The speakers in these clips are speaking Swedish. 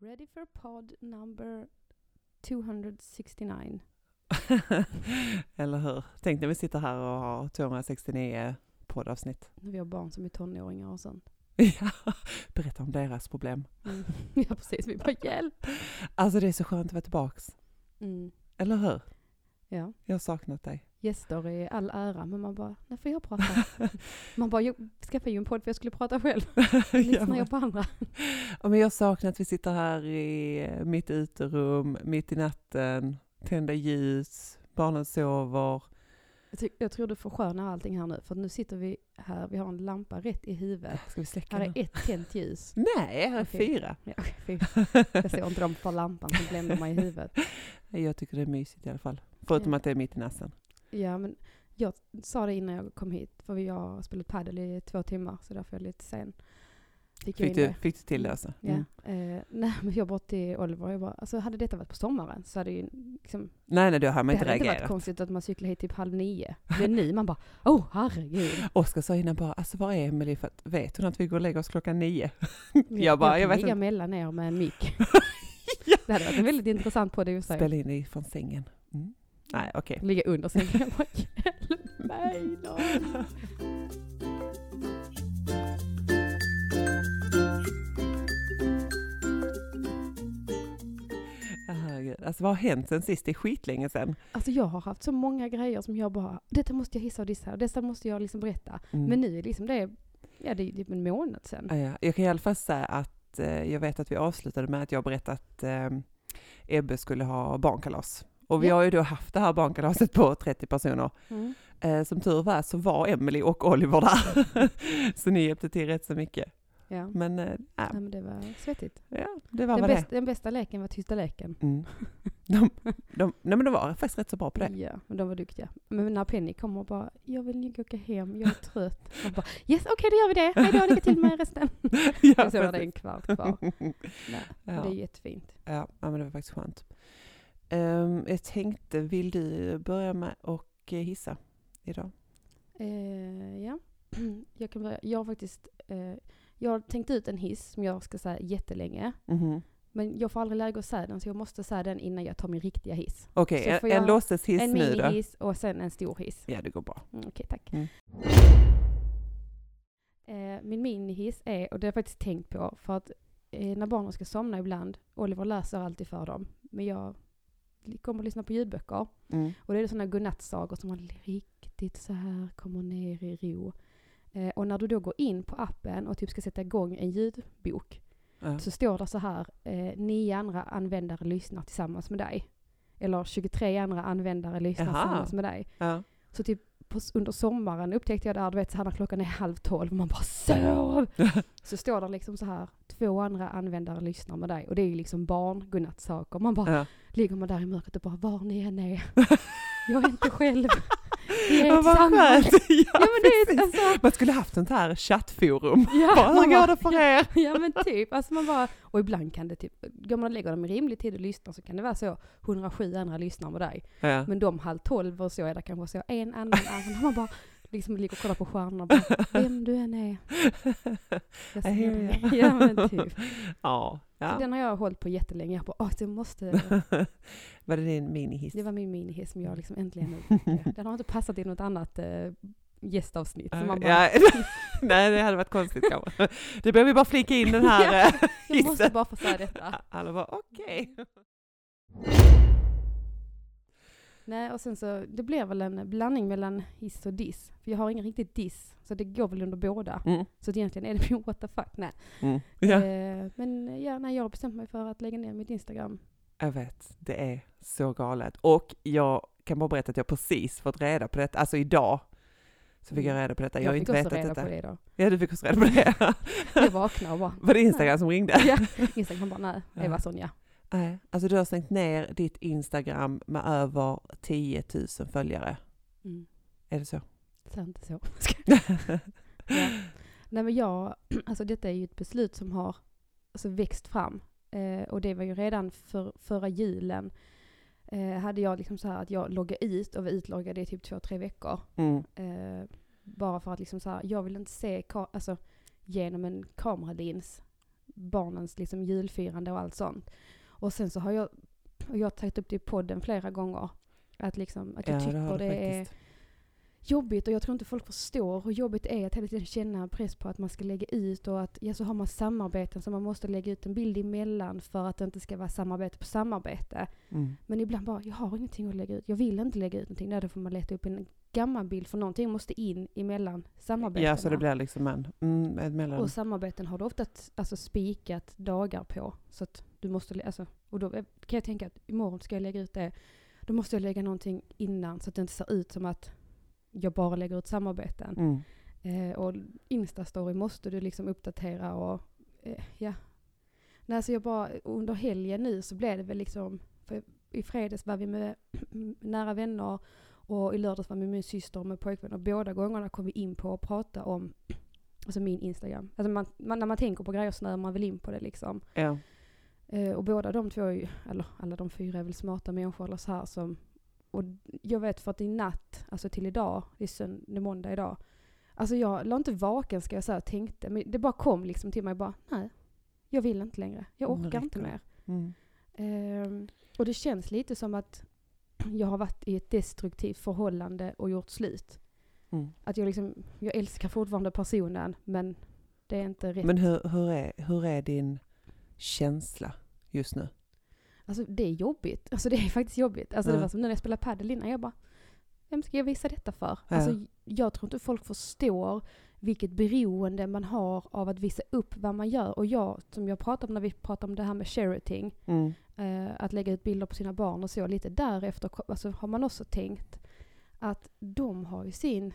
Ready for pod number 269. Eller hur? Tänk när vi sitter här och har 269 poddavsnitt. När vi har barn som är tonåringar och sånt. Ja, berätta om deras problem. Mm. Ja precis, vi bara hjälp. Alltså det är så skönt att vara tillbaks. Mm. Eller hur? Ja, Jag har saknat dig. Gäster är all ära men man bara, när får jag prata? Man bara, jag skaffade ju en podd för jag skulle prata själv. Lyssnar jag på andra? ja, men jag saknar att vi sitter här i eh, mitt uterum, mitt i natten, tända ljus, barnen sover. Jag, ty- jag tror du förskönar allting här nu för nu sitter vi här, vi har en lampa rätt i huvudet. Ska vi släcka Här nu? är ett tänt ljus. Nej, här är Okej. fyra. Ja, fy. Jag ser inte dem för lampan som bländar mig i huvudet. Jag tycker det är mysigt i alla fall. Förutom Ja. att det är mitt i natten. Ja, men jag sa det innan jag kom hit, för jag har spelat padel i två timmar, så därför är jag lite sen. Fick, jag Fick du, det. fick du till det alltså? Ja. Eh, nej, men jag bort till Oliver, jag bara, alltså hade detta varit på sommaren så hade ju liksom, Nej, nej, då har man det inte hade inte varit reagerat. konstigt att man cyklar hit typ halv nio. Men nu man bara, oh herregud. Oskar sa innan bara, alltså var är Emelie? För att, vet hon att vi går och lägger oss klockan nio? Jag bara, kan jag vet ligga inte. mellan er med en mick. Ja. Det hade varit en väldigt intressant podd i och för sig. Spela in det från sängen. Mm. Nej, okej. Ligga under sängen. Jag bara, hjälp mig då. Alltså vad har hänt sen sist? Det är skitlänge sen. Alltså jag har haft så många grejer som jag bara, detta måste jag hissa och dissa och detta måste jag liksom berätta. Mm. Men nu är liksom det, ja det är typ en månad sedan. Ja, ja. Jag kan i alla fall säga att eh, jag vet att vi avslutade med att jag berättade att eh, Ebbe skulle ha barnkalas. Och vi Ja. har ju då haft det här barnkalaset på 30 personer. Mm. Eh, som tur var så var Emily och Oliver där. så ni hjälpte till rätt så mycket. Ja. Men eh, ja, men det var svettigt. ja, det var Den, väl bäst, den bästa leken var tysta leken. det. Mm. De, de, nej men de var faktiskt rätt så bra på det. Ja, men de var duktiga. Men när Penny kom och bara, jag vill nog åka hem, jag är trött. Jag bara, yes okej då gör vi det, hej då, lycka till med resten. ja, så var det en kvart kvar. Nej, Ja. Det är jättefint. Ja, ja, men det var faktiskt skönt. Ehm, jag tänkte, vill du börja med och eh, hissa idag? Eh, ja, jag kan börja. Jag har faktiskt, eh, jag har tänkt ut en hiss som jag ska säga jättelänge. Mhm. Men jag får aldrig läge att säga den så jag måste säga den innan jag tar min riktiga hiss. Okej, Så en, en låtsashiss en nu då? minihiss och sen en stor hiss. Ja, det går bra. Mm, Okej, tack. Mm. Eh, min minihiss är, och det har jag faktiskt tänkt på, för att eh, när barnen ska somna ibland, Oliver läser alltid för dem, men jag kommer att lyssna på ljudböcker. Mm. Och det är sådana godnattsagor som man riktigt så här kommer ner i ro. Eh, och när du då går in på appen och typ ska sätta igång en ljudbok Ja. så står det så här, eh, nio andra användare lyssnar tillsammans med dig. Eller 23 andra användare lyssnar Jaha. tillsammans med dig. Ja. Så typ på, under sommaren upptäckte jag där, du vet så här när klockan är halv tolv man bara sov. så står det liksom så här, två andra användare lyssnar med dig. Och det är ju liksom barn, godnattsaker. Man bara Ja. ligger man där i mörkret och bara, var ni än är. Jag är inte själv. Vi är Ja, tillsammans. skönt! Ja, Ja men det är alltså, Man skulle haft sånt här chattforum. ja, Bara, Hur går det för er? Ja men typ, alltså man bara, och ibland kan det typ, går man och lägger dem i rimlig tid och lyssnar så kan det vara så 107 andra lyssnar med dig. Ja. Men de halv tolv och så är det kanske så en annan annan. Man bara liksom ligger och kollar på stjärnorna bara, vem du än är. Jag ser dig. Ja men typ. Ja. Så ja. den har jag hållit på jättelänge. Jag bara, åh det måste, Var det din minihiss? det var min minihiss som jag liksom äntligen upptäckte. Den har inte passat i något annat eh, gästavsnitt. Så man bara, Ja, nej, det hade varit konstigt kanske. Det behöver bara flika in den här Ja, ja. jag måste bara få säga detta. Alla bara okej. Nej, och sen så, det blir väl en blandning mellan hiss och diss. För jag har ingen riktigt diss, så det går väl under båda. Mm. Så egentligen är det min what the fuck, nej. Mm. Ja. Eh, men ja, nej, jag har bestämt mig för att lägga ner mitt Instagram. Jag vet, det är så galet. Och jag kan bara berätta att jag precis fått reda på detta, alltså idag. Så fick jag reda på detta. Jag, har fick inte också vetat reda detta. på det idag. Ja, du fick också reda på det. Jag vaknade och bara, Var det Instagram som ringde? ja, Instagram bara, nej, det var Sonja. Nej, alltså du har stängt ner ditt Instagram med över 10 000 följare. Mm. Är det så? Så inte så. ja. Nej men jag, alltså detta är ju ett beslut som har alltså, växt fram. Eh, och det var ju redan för, förra julen. Eh, hade jag liksom så här att jag loggade ut och var utloggad i typ två, tre veckor. Mm. Eh, bara för att liksom så här, jag vill inte se alltså, genom en kameralins barnens liksom julfirande och allt sånt. Och sen så har jag, och jag har tagit upp det i podden flera gånger, att, liksom, att jag Ja, det tycker det, du är jobbigt och jag tror inte folk förstår hur jobbigt det är att hela tiden känna press på att man ska lägga ut och att ja, så har man samarbeten så man måste lägga ut en bild emellan för att det inte ska vara samarbete på samarbete. Mm. Men ibland bara, jag har ingenting att lägga ut. Jag vill inte lägga ut någonting. Där då får man leta upp en gammal bild för någonting måste in emellan samarbetena. Ja, så det blir liksom en, mm, ett mellan. Och samarbeten har du ofta alltså, spikat dagar på. Så att du måste, alltså, och då kan jag tänka att imorgon ska jag lägga ut det. Då måste jag lägga någonting innan så att det inte ser ut som att jag bara lägger ut samarbeten. Mm. Eh, och Instastory måste du liksom uppdatera och eh, ja. Nej, så jag bara, under helgen nu så blev det väl liksom, i fredags var vi med nära vänner och i lördags var vi med min syster och med pojkvän och båda gångerna kom vi in på att prata om alltså min Instagram. Alltså man, man, när man tänker på grejer så när man vill in på det liksom. Ja. Eh, och båda de två, är ju, eller alla de fyra är väl smarta människor eller så här som, och jag vet för att i natt, alltså till idag, det är, sönd- det är måndag idag, alltså jag la inte vaken ska jag säga och tänkte, men det bara kom liksom till mig bara, nej, jag vill inte längre, jag Mm, orkar inte mer. Mm. Ehm, och det känns lite som att jag har varit i ett destruktivt förhållande och gjort slut. Mm. Att jag liksom, jag älskar fortfarande personen men det är inte rätt. Men hur, hur, är, hur är din känsla just nu? Alltså det är jobbigt. Alltså det är faktiskt jobbigt. Alltså det Ja. var som när jag spelade padel innan. Jag bara, vem ska jag visa detta för? Ja. Alltså jag tror inte folk förstår vilket beroende man har av att visa upp vad man gör. Och jag, som jag pratade om när vi pratade om det här med sherating, Mm. eh, att lägga ut bilder på sina barn och så, lite därefter alltså, har man också tänkt att de har ju sin,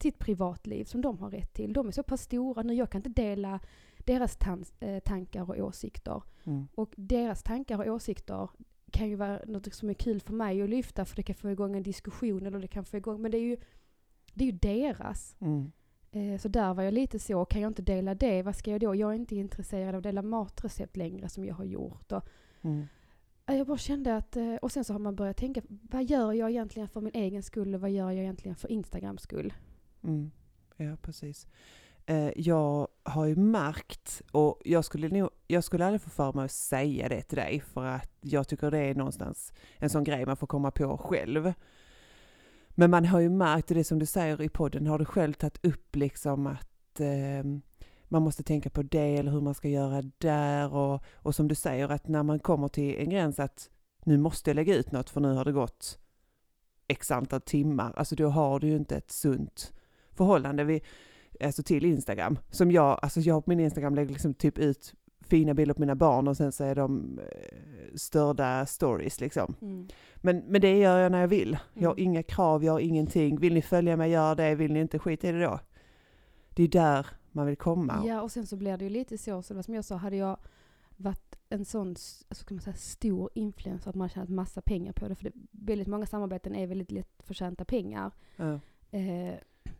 sitt privatliv som de har rätt till. De är så pass stora nu, jag kan inte dela deras tan- eh, tankar och åsikter. Mm. Och deras tankar och åsikter kan ju vara något som är kul för mig att lyfta för det kan få igång en diskussion eller det kan få igång, men det är ju, det är ju deras. Mm. Eh, så där var jag lite så, kan jag inte dela det, vad ska jag då? Jag är inte intresserad av att dela matrecept längre som jag har gjort. Och, Mm. eh, jag bara kände att, eh, och sen så har man börjat tänka, vad gör jag egentligen för min egen skull och vad gör jag egentligen för Instagrams skull? Mm. Ja, precis. Eh, jag har ju märkt, och jag skulle, nog, jag skulle aldrig få för mig att säga det till dig, för att jag tycker det är någonstans en sån grej man får komma på själv. Men man har ju märkt, och det som du säger i podden, har du själv tagit upp liksom att eh, man måste tänka på det eller hur man ska göra där och, och som du säger att när man kommer till en gräns att nu måste jag lägga ut något för nu har det gått x antal timmar, alltså då har du ju inte ett sunt förhållande Vi, alltså till Instagram. Som jag, alltså jag på min Instagram lägger liksom typ ut fina bilder på mina barn och sen så är de eh, störda stories liksom. Men, men det gör jag när jag vill. Jag har Mm. inga krav, jag har ingenting. Vill ni följa mig, gör det. Vill ni inte, skit i det då. Det är där man vill komma. Ja, och sen så blir det ju lite så, som jag sa, hade jag varit en sån alltså, kan man säga, stor influencer att man har tjänat massa pengar på det, för det, väldigt många samarbeten är väldigt lättförtjänta pengar. Ja. Eh,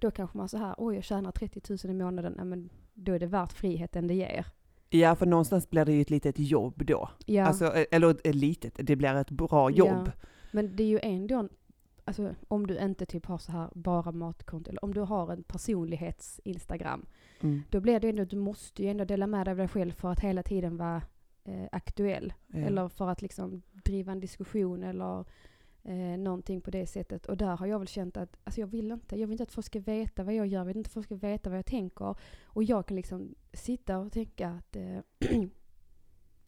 då kanske man så här, oj jag tjänar 30 000 i månaden, ja, men då är det värt friheten det ger. ja, för någonstans blir det ju ett litet jobb då. Ja, Alltså, eh, eller ett litet, det blir ett bra jobb. Ja. men det är ju ändå, alltså om du inte typ har så här bara matkonto, eller om du har en personlighets-instagram, Mm. då blir det ändå, du måste ju ändå dela med dig av dig själv för att hela tiden vara eh, aktuell. Ja. Eller för att liksom driva en diskussion eller eh, någonting på det sättet. Och där har jag väl känt att alltså jag vill inte, jag vill inte att folk ska veta vad jag gör, jag vill inte att folk ska veta vad jag tänker. Och jag kan liksom sitta och tänka att, eh,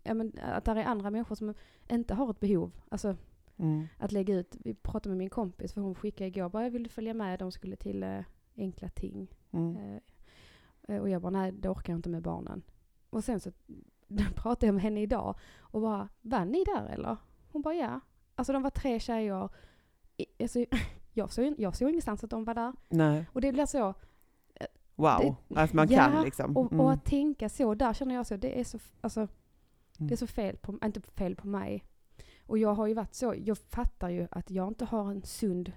ja, men, att det är andra människor som inte har ett behov. Alltså Mm. att lägga ut, vi pratade med min kompis för hon skickade igår bara jag ville följa med, de skulle till eh, enkla ting. Mm. Eh, eh, och jag bara, nej det orkar jag inte med barnen. Och sen så pratade jag med henne idag och bara, var ni där eller? Hon bara, ja. Alltså de var tre tjejer. I- Alltså, jag, såg, jag såg ingenstans att de var där. Nej, Och det blir så, wow. att man Ja, kan liksom. och, Mm. och att tänka så, där känner jag så, det är så, alltså, Mm. det är så fel på, inte fel på mig. Och jag har ju varit så, jag fattar ju att jag inte har en sund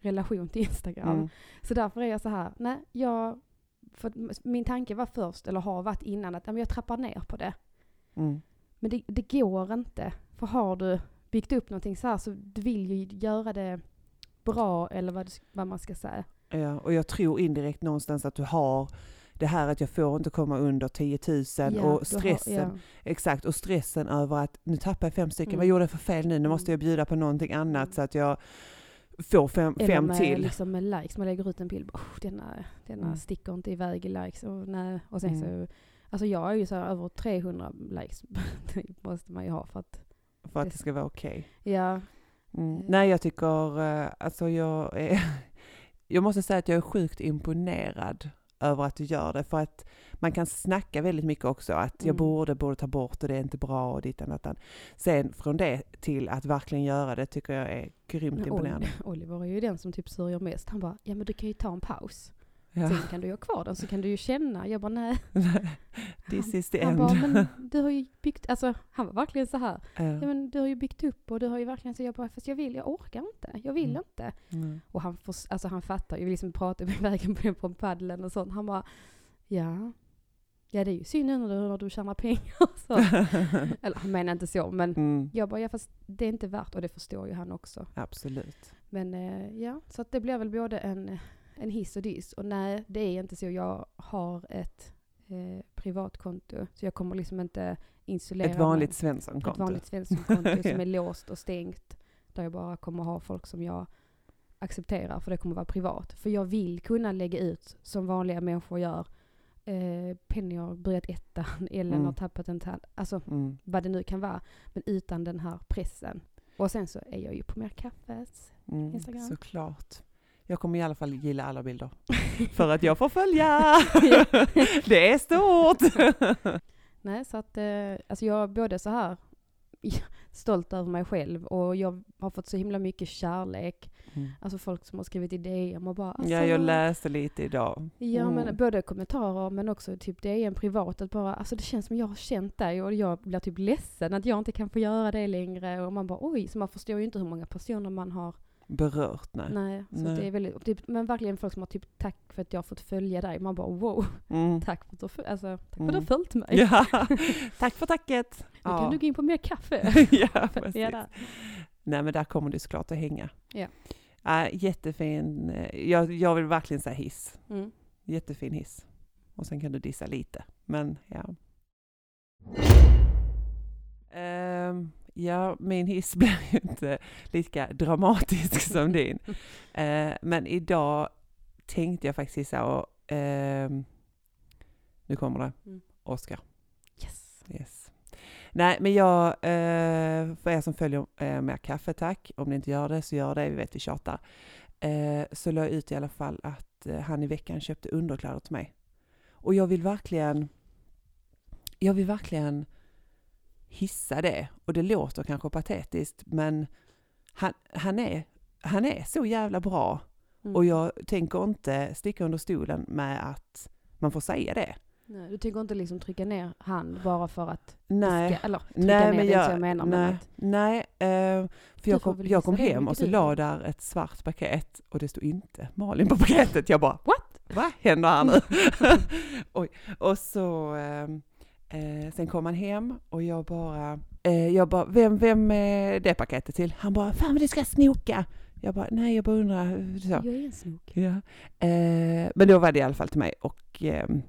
relation till Instagram. Mm. Så därför är jag så här, nej, jag, min tanke var först, eller har varit innan, att jag trappar ner på det. Mm. Men det, det går inte. För har du byggt upp någonting så här så du vill ju göra det bra eller vad, vad man ska säga. Ja, och jag tror indirekt någonstans att du har det här att jag får inte komma under 10 000 Ja, och har- stressen, ja. exakt, och stressen över att nu tappar jag fem stycken, Mm. vad gjorde jag för fel nu? Nu måste jag bjuda på någonting annat Mm. så att jag får fem, Eller fem med, till. Liksom med likes, man lägger ut en bild, oh, denna, denna Mm. sticker inte iväg i likes. Och, nej. och sen Mm. så, alltså jag är ju så här, över 300 likes måste man ju ha för att, för att det ska vara okej. ja, Mm. Eh. Nej, jag tycker, eh, alltså jag är, jag måste säga att jag är sjukt imponerad över att du gör det, för att man kan snacka väldigt mycket också, att jag Mm. borde, borde ta bort och det är inte bra och ditt och annat. Sen från det till att verkligen göra det tycker jag är grymt Men imponerande. Ol- Oliver är ju den som typ sörjer mest. Han bara, ja men du kan ju ta en paus. Ja. Sen kan du ju ha kvar den så kan du ju känna. Jag bara nej. This is the Han end. bara, men du har ju byggt, alltså han var verkligen så här. Ja. Ja men du har ju byggt upp och du har ju verkligen så jag bara, fast jag vill, jag orkar inte. Jag vill Mm. inte. Mm. Och han, får, alltså han fattar ju, vi liksom pratar med vägen på, på paddeln och sånt. Han bara, ja. Ja det är ju synd nu när du, när du tjänar pengar så. Eller han menar inte så men mm. jag bara, ja fast det är inte värt och det förstår ju han också. Absolut. Men eh, ja, så att det blir väl både en, en hiss och diss. Och nej, det är inte så. Jag har ett eh, privatkonto. Så jag kommer liksom inte installera Ett vanligt. Svenssonkonto. ett vanligt Svenssonkonto som är låst och stängt. Där jag bara kommer ha folk som jag accepterar för det kommer vara privat. För jag vill kunna lägga ut som vanliga människor gör. Eh, Penny har börjat ettan, Ellen Mm. har tappat en tand. Alltså Mm. vad det nu kan vara. Men utan den här pressen. Och sen så är jag ju på mer kaffes. Mm. Instagram. Såklart. Jag kommer i alla fall gilla alla bilder. För att jag får följa! Ja. det är stort! Nej, så att eh, alltså jag är både så här stolt över mig själv och jag har fått så himla mycket kärlek. Alltså folk som har skrivit i DM och bara alltså, Ja, jag läste lite idag. Ja, Mm. men både kommentarer men också typ DM privat att bara, alltså det känns som jag har känt dig och jag blir typ ledsen att jag inte kan få göra det längre och man bara oj, så man förstår ju inte hur många personer man har. Berört, nej. Nej, så Nej. det är väldigt, typ, men verkligen folk som har typ tack för att jag har fått följa dig. Man bara wow, Mm. tack för att du alltså, tack för att Mm. du har följt mig. Ja, tack för tacket! Nu kan du gå in på mer kaffe. ja, precis. det där. Nej, men där kommer du såklart att hänga. Ja. Äh, jättefin. eh, Jag, jag vill verkligen säga hiss. Mm. Jättefin hiss. Och sen kan du dissa lite. Men ja. Ehm, ja, min hiss blir ju inte lika dramatisk som din. Eh, men idag tänkte jag faktiskt hissa och ehm, nu kommer det. Mm. Oscar. Yes. Yes. Nej, men jag, eh, för er som följer eh, med kaffe, tack. Om ni inte gör det så gör det, vi vet vi tjatar. Eh, så la jag ut i alla fall att eh, han i veckan köpte underkläder till mig. Och jag vill verkligen, jag vill verkligen hissa det. Och det låter kanske patetiskt, men han, han, är, han är så jävla bra. Mm. Och jag tänker inte sticka under stolen med att man får säga det. Nej, du tänker inte liksom trycka ner hand bara för att Nej. Ska, eller trycka Nej, ner, men det jag, jag menar. nej, Men nej eh, för jag kom, jag kom hem och så la där ett svart paket och det stod inte Malin på paketet. Jag bara, what? Vad händer här nu? Oj. Och så, ehm, eh, sen kom han hem och jag bara, eh, jag bara, vem, vem är det paketet till? Han bara, fan vad du ska snoka. Jag bara, nej jag bara undrar. Så. jag är en snok. Ja. Eh, men då var det i alla fall till mig och ehm,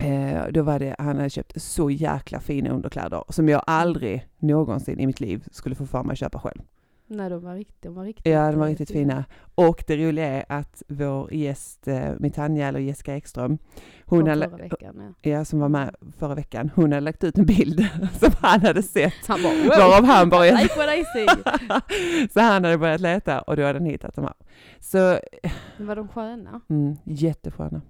eh, då var det, han hade köpt så jäkla fina underkläder som jag aldrig någonsin i mitt liv skulle få för mig att köpa själv. Nej, de var riktigt, de var riktigt Ja, de var eh, riktigt fina. Och det roliga är att vår gäst, eh, Mitanja eller Jessica Ekström, hon hade, veckan, ja. ja, som var med förra veckan, hon hade lagt ut en bild som han hade sett. Han bara Varav han började, Like what I see. så han hade börjat leta och då hade han hittat de här. Så Men var de sköna? mm, jättesköna.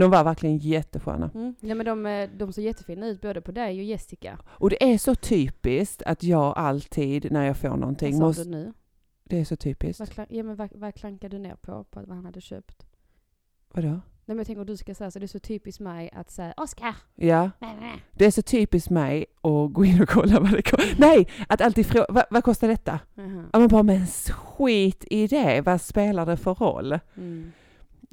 De var verkligen jättesköna. Mm. Ja, men de, eh, de såg jättefina ut både på dig och Jessica. Och det är så typiskt att jag alltid när jag får någonting Vad sa måste... du nu? Det är så typiskt. Vad, klank, ja, men vad, vad klankade du ner på, på vad han hade köpt? Vadå? Nej, men jag tänker du ska säga så det är så typiskt mig att säga Oskar! Ja, det är så typiskt mig att gå in och kolla vad det kostar. Nej, att alltid fråga, vad, vad kostar detta? Jaha. Ja men bara, men skit i det, vad spelar det för roll? Mm.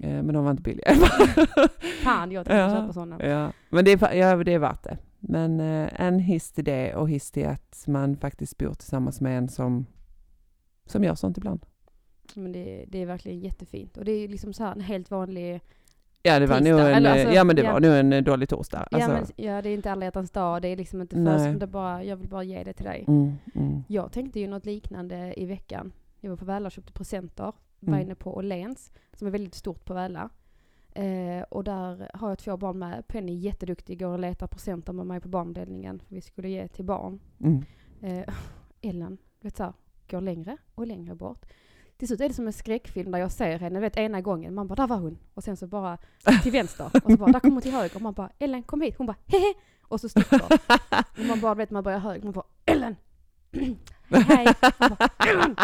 Eh, men de var inte billiga. Fan, jag tänkte Ja. köpa sådana. ja, men det är, ja, det är värt det. Men eh, en hiss till det och hiss till att man faktiskt bor tillsammans med en som, som gör sånt ibland. Men det, det är verkligen jättefint. Och det är liksom så här en helt vanlig Ja det var Tisdag, nog en, eller alltså, ja men det ja. var nog en eh, dålig torsdag. Ja, Alltså, men, ja, det är inte alla hjärtans dag, det är liksom inte först, det bara, jag vill bara ge det till dig. mm, mm, Jag tänkte ju något liknande i veckan. Jag var på Väla och köpte presenter. Var Mm. inne på Åhléns, som är väldigt stort på Väla. Eh, och där har jag två barn med. Penny är jätteduktig, går och letar presenter med mig på barnavdelningen. För vi skulle ge till barn. mm. Eh, Ellen, vet så här, går längre och längre bort. Till slut är det som en skräckfilm där jag ser henne, vet ena gången, man bara där var hon. Och sen så bara till vänster. Och så bara där kommer hon till höger. Och man bara Ellen kom hit. Hon bara hehe. Och så sticker. och man bara vet man börjar höger. Man bara Ellen! hej bara, "Ellen!"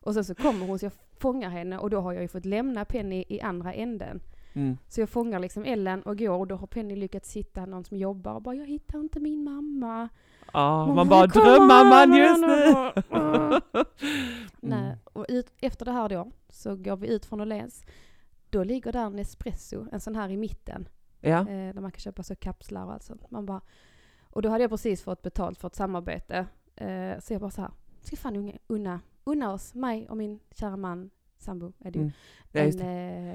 Och sen så kommer hon så jag fångar henne och då har jag ju fått lämna Penny i andra änden. Mm. Så jag fångar liksom Ellen och går och då har Penny lyckats hitta någon som jobbar och bara jag hittar inte min mamma. Ja, Man man bara, bara "Kom drömmamman här, just nu." Nej, Mm. och ut, efter det här då så går vi ut från Åhléns. Då ligger där en espresso, en sån här i mitten. Ja. Eh, där man kan köpa så kapslar och allt sånt. Man bara, och då hade jag precis fått betalt för ett samarbete. Eh, så jag bara så här, ska fan unna, unna oss, mig och min kära man, sambo är det ju, Mm. En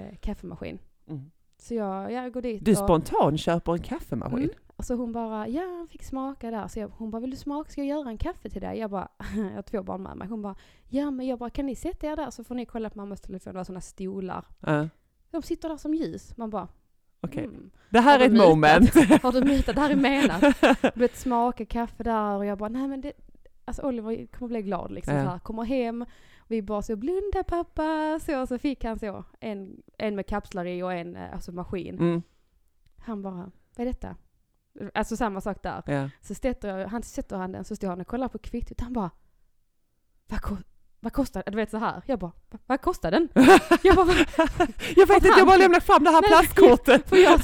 eh, kaffemaskin. Mm. Så jag, jag går dit Du och, spontan köper en kaffemaskin? Mm. Och så hon bara, ja han fick smaka där. Så jag, hon bara, vill du smaka? Ska jag göra en kaffe till dig? Jag bara, jag har två barn med mig. Hon bara, ja men jag bara, kan ni sätta er där så får ni kolla på mammas telefon. Det var sådana stolar. Ja, De sitter där som ljus. Man bara, Okej. mm. Det här Har är ett mutat? moment. Har du mutat? Det här är menat. Du vet smaka kaffe där och jag bara, nej men det, alltså Oliver kommer bli glad liksom. Ja. Så här, kommer hem, vi bara så blunda pappa, så, så fick han så en, en med kapslar i och en eh, alltså maskin. Mm. Han bara, vad är detta? Alltså samma sak där. Ja. Så sätter jag, han sätter han den, så står han och kollar på kvittot. Han bara, vad, ko vad kostar? Du vet så här. Jag bara, "Va- vad kostar den? Jag bara? Jag vet inte, jag bara lämnar fram det här plastkortet. för jag,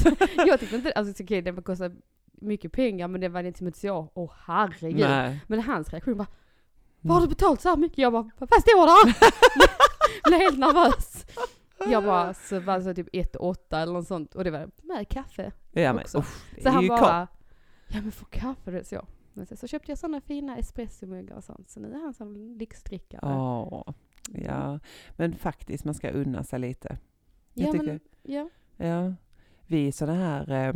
jag tyckte inte, alltså okej det kostar mycket pengar men det var inte att jag, åh herregud. Nej. Men hans reaktion var, vad har du betalt så här mycket? Jag bara, vad står det? Blev helt nervös. Jag bara, så var det så typ 1 8 eller något sånt och det var med kaffe. Ja men också. det Så han bara, kort. ja men få kaffe det så. Men sen så köpte jag sådana fina espressomuggar och sånt. Så nu är han som lyxdrickare. Ja, ja. Men faktiskt, man ska unna sig lite. Jag ja, tycker, men, ja. ja. Vi är sådana här, eh,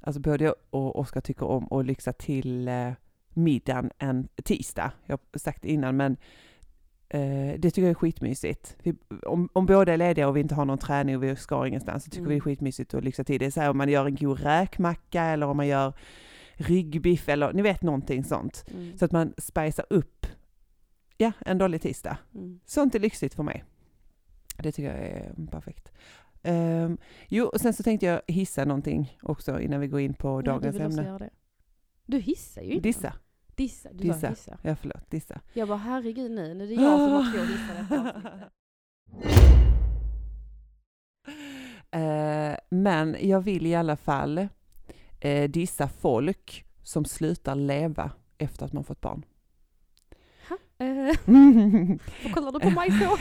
alltså både jag och Oskar tycker om att lyxa till eh, middagen en tisdag. Jag har sagt det innan, men eh, det tycker jag är skitmysigt. Vi, om, om båda är lediga och vi inte har någon träning och vi ska ingenstans så tycker Mm. vi det är skitmysigt att lyxa till. Det är så här om man gör en god räkmacka eller om man gör ryggbiff eller ni vet någonting sånt. Mm. Så att man spicar upp, ja, en dålig tisdag. Mm. Sånt är lyxigt för mig. Det tycker jag är perfekt. Um, jo, och sen så tänkte jag hissa någonting också innan vi går in på dagens också ämne. Du hissar ju innan. Dissa. Dissa. Du sa Dissa. hissa. Ja, förlåt. Dissa. Jag bara herregud nu, nu är det jag som har två hissar detta. Eh, men jag vill i alla fall eh, dissa folk som slutar leva efter att man fått barn. Eh, kollar du på mig så?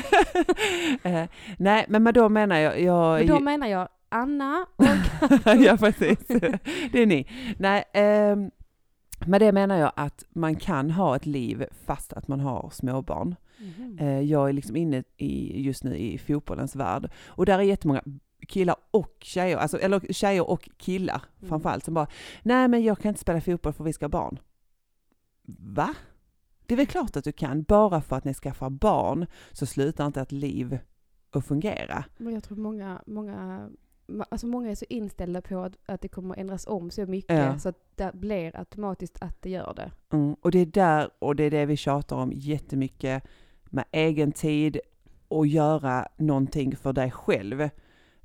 Eh, nej, men med då menar jag... jag Men då menar jag Anna och... ja, precis. Det är ni. Nej, ehm, med det menar jag att man kan ha ett liv fast att man har småbarn. Mhm. Eh, jag är liksom inne i, just nu i fotbollens värld och där är jättemånga killar och tjejer, alltså, eller tjejer och killar Mm. framförallt som bara Nej men jag kan inte spela fotboll för vi ska ha barn. Va? Det är väl klart att du kan, bara för att ni skaffar barn så slutar inte ett liv att fungera. Men jag tror många, många, alltså många är så inställda på att, att det kommer ändras om så mycket Ja. så att det blir automatiskt att det gör det. Mm, och det är där, och det är det vi tjatar om jättemycket med egen tid och göra någonting för dig själv.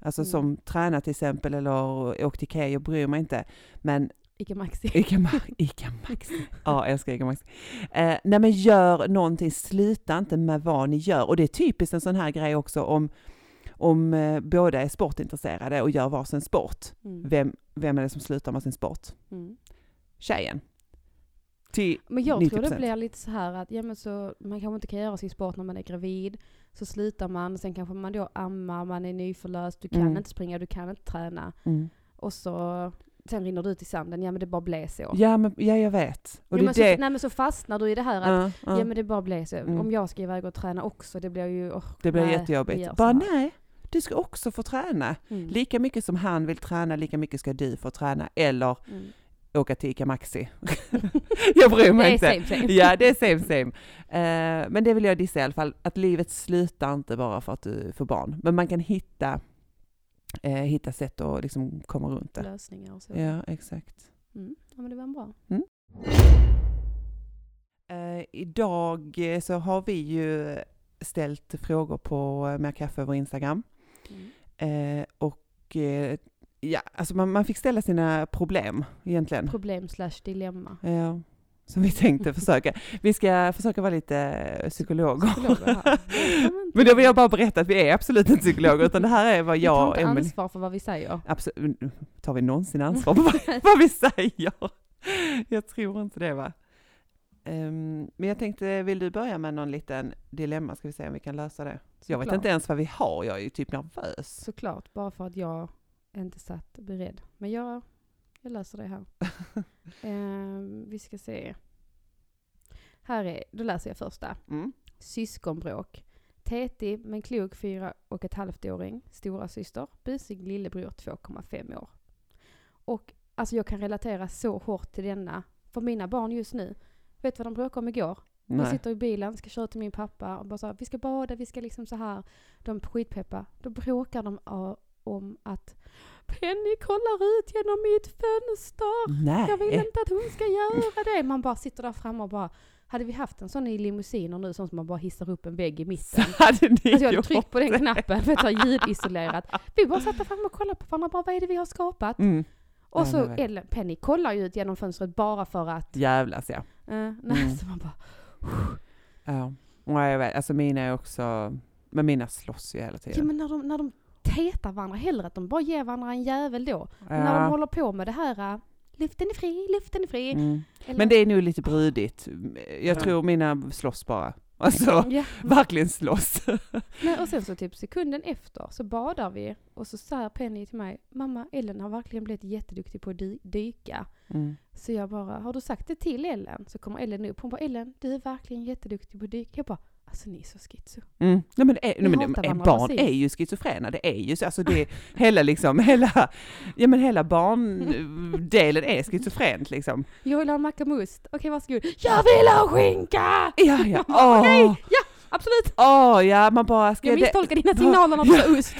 Alltså Mm. som träna till exempel eller åk till Ikea, jag bryr mig inte. Men Ica Maxi. Ica, Ma- Ica Maxi. Ja, jag älskar Ica Maxi. Eh, nej men gör någonting, sluta inte med vad ni gör. Och det är typiskt en sån här grej också om, om eh, båda är sportintresserade och gör varsin sport. Mm. Vem, vem är det som slutar med sin sport? Mm. Tjejen. Till Men jag tror det 90%. blir lite så här att ja, men så, man kanske inte kan göra sin sport när man är gravid. Så slutar man, sen kanske man då ammar, man är nyförlöst, du kan Mm. inte springa, du kan inte träna. Mm. Och så, sen rinner du ut i sanden, ja men det bara blev så. Ja, men, ja, jag vet. Och ja, men det är så, det. nej men så fastnar du i det här att Ja, ja. Ja men det bara blev så. Mm. Om jag ska iväg och träna också, det blir ju... åh, det blir nej, jättejobbigt. Bara nej, du ska också få träna. Mm. Lika mycket som han vill träna, lika mycket ska du få träna. Eller Mm. åka till Ica Maxi. jag bryr mig Det är inte. same same. Ja, det är same same. Eh, men det vill jag dissa i alla fall, att livet slutar inte bara för att du får barn. Men man kan hitta, eh, hitta sätt att liksom komma runt det. Lösningar och så. Ja, exakt. Mm. Ja men det var en bra. Eh, idag eh, så har vi ju ställt frågor på eh, Mer kaffe över Instagram. Mm. Eh, och eh, ja, alltså man, man fick ställa sina problem egentligen. Problem slash dilemma. Ja, som vi tänkte försöka. Vi ska försöka vara lite eh, psykologer. Psykologer inte- Men då vill jag bara berätta att vi är absolut inte psykologer, utan det här är vad Vi tar jag och inte Emelie... ansvar för vad vi säger. Absolut, tar vi någonsin ansvar för vad, vad vi säger? Jag tror inte det va? Ehm, men jag tänkte, vill du börja med någon liten dilemma? Ska vi se om vi kan lösa det? Så jag vet inte ens vad vi har, jag är ju typ nervös. Såklart, bara för att jag inte satt beredd. Men jag, jag löser det här. Ehm, vi ska se. Här är, då läser jag första. Mm. Syskonbråk. Tetig men klok fyra och ett halvt-åring. Stora syster. Busig lillebror 2,5 år. Och alltså jag kan relatera så hårt till denna. För mina barn just nu, vet du vad de bråkade om igår? Nej. sitter i bilen, ska köra till min pappa och bara så här, vi ska bada, vi ska liksom så här. De är skitpeppa. Då bråkar de om att Penny kollar ut genom mitt fönster. Nej. Jag vill inte att hon ska göra det. Man bara sitter där framme och bara, hade vi haft en sån i limousiner nu, sån som man bara hissar upp en vägg i Så mitten. hade ni Alltså jag hade tryckt på den knappen för att ha ljudisolerat. Vi bara satt där framme och kollade på varandra, bara vad är det vi har skapat? Mm. Och Ja, så. Ellen, Penny kollar ju ut genom fönstret bara för att, Jävlas ja. eh, nej, Mm. så man bara, ja. Och jag vet, alltså mina är också, men mina slåss ju hela ja tiden. men när de, när de tetar varandra, hellre att de bara ger varandra en jävel då. Ja. När de håller på med det här, uh, luften är fri, luften är fri. Mm. Men det är nog lite brydigt. Jag tror mina slåss bara. Alltså, Ja. verkligen slåss. Nej, och sen så typ sekunden efter så badar vi och så säger Penny till mig, mamma Ellen har verkligen blivit jätteduktig på att dy- dyka. Mm. Så jag bara, har du sagt det till Ellen? Så kommer Ellen upp, hon bara Ellen, du är verkligen jätteduktig på att dyka. Jag bara, alltså ni är så schizo. Mm. Nej, men, är, nej, men varandra barn precis. är ju schizofrena, det är ju så. Alltså det är hela liksom, hela, ja men hela barndelen är schizofrent liksom. Jag vill ha en macka ost. Okej varsågod. Jag vill ha skinka! Ja, ja, åh, okej, Absolut! åh, ja, man bara, ska Jag misstolkar dina signaler när du sa ost.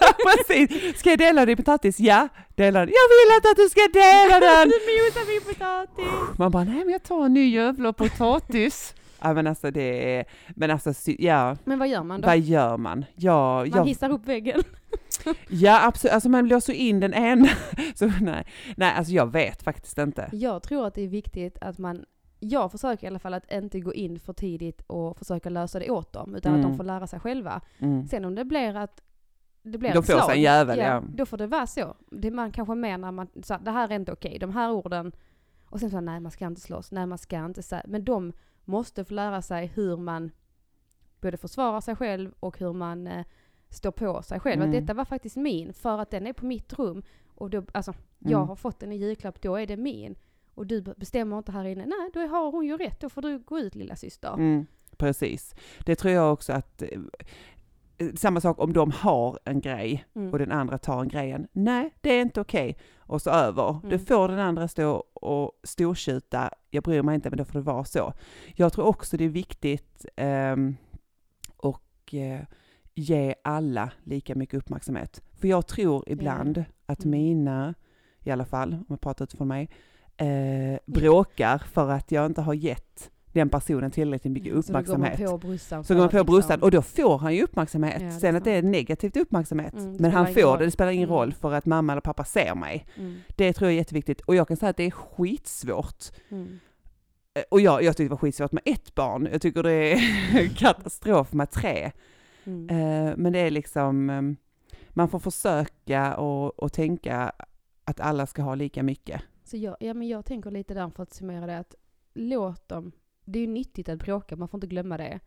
ja, precis. Ska jag dela din potatis? Ja, dela den. Jag vill inte att du ska dela den! Du mosar min potatis! Man bara, nej men jag tar en ny jävla potatis. Ja men alltså det är, men alltså ja, Men vad gör man då? vad gör man? Ja, Man jag, hissar upp väggen. ja absolut, alltså man låser in den ena. Så nej, nej alltså jag vet faktiskt inte. Jag tror att det är viktigt att man jag försöker i alla fall att inte gå in för tidigt och försöka lösa det åt dem, utan att Mm. de får lära sig själva. Mm. Sen om det blir att det blir De ett får sig en jävel, ja. Då får det vara så. Det man kanske menar, man, så här, det här är inte okej, de här orden. Och sen så, nej man ska inte slåss, nej man ska inte säga. Men de måste få lära sig hur man både försvarar sig själv och hur man eh, står på sig själv. Mm. Att detta var faktiskt min, för att den är på mitt rum. Och då, alltså, jag Mm. har fått den i julklapp, då är det min. Och du be- bestämmer inte här inne. Nej, då har hon ju rätt. Då får du gå ut lilla syster. Mm, precis. Det tror jag också att, eh, samma sak om de har en grej Mm. och den andra tar en grejen. Nej, det är inte okej. Och så över. Mm. Då får den andra stå och stortjuta, jag bryr mig inte men då får det vara så. Jag tror också det är viktigt ehm, och eh, ge alla lika mycket uppmärksamhet. För jag tror ibland att Mm. mina, i alla fall om jag pratar utifrån mig, eh, bråkar för att jag inte har gett den personen tillräckligt mycket uppmärksamhet. Så går man på brorsan. Så för går man att på liksom- och då får han ju uppmärksamhet. Ja, Sen att det är negativt uppmärksamhet. Mm, men han får roll. det, det spelar ingen Mm. roll för att mamma eller pappa ser mig. Mm, Det tror jag är jätteviktigt. Och jag kan säga att det är skitsvårt. mm. Eh, Och jag, jag tycker det var skitsvårt med ett barn. Jag tycker det är katastrof med tre. Mm. Eh, Men det är liksom, eh, man får försöka och, och tänka att alla ska ha lika mycket. Så jag, ja, men jag tänker lite där för att summera det att låt dem, det är ju nyttigt att bråka, man får inte glömma det.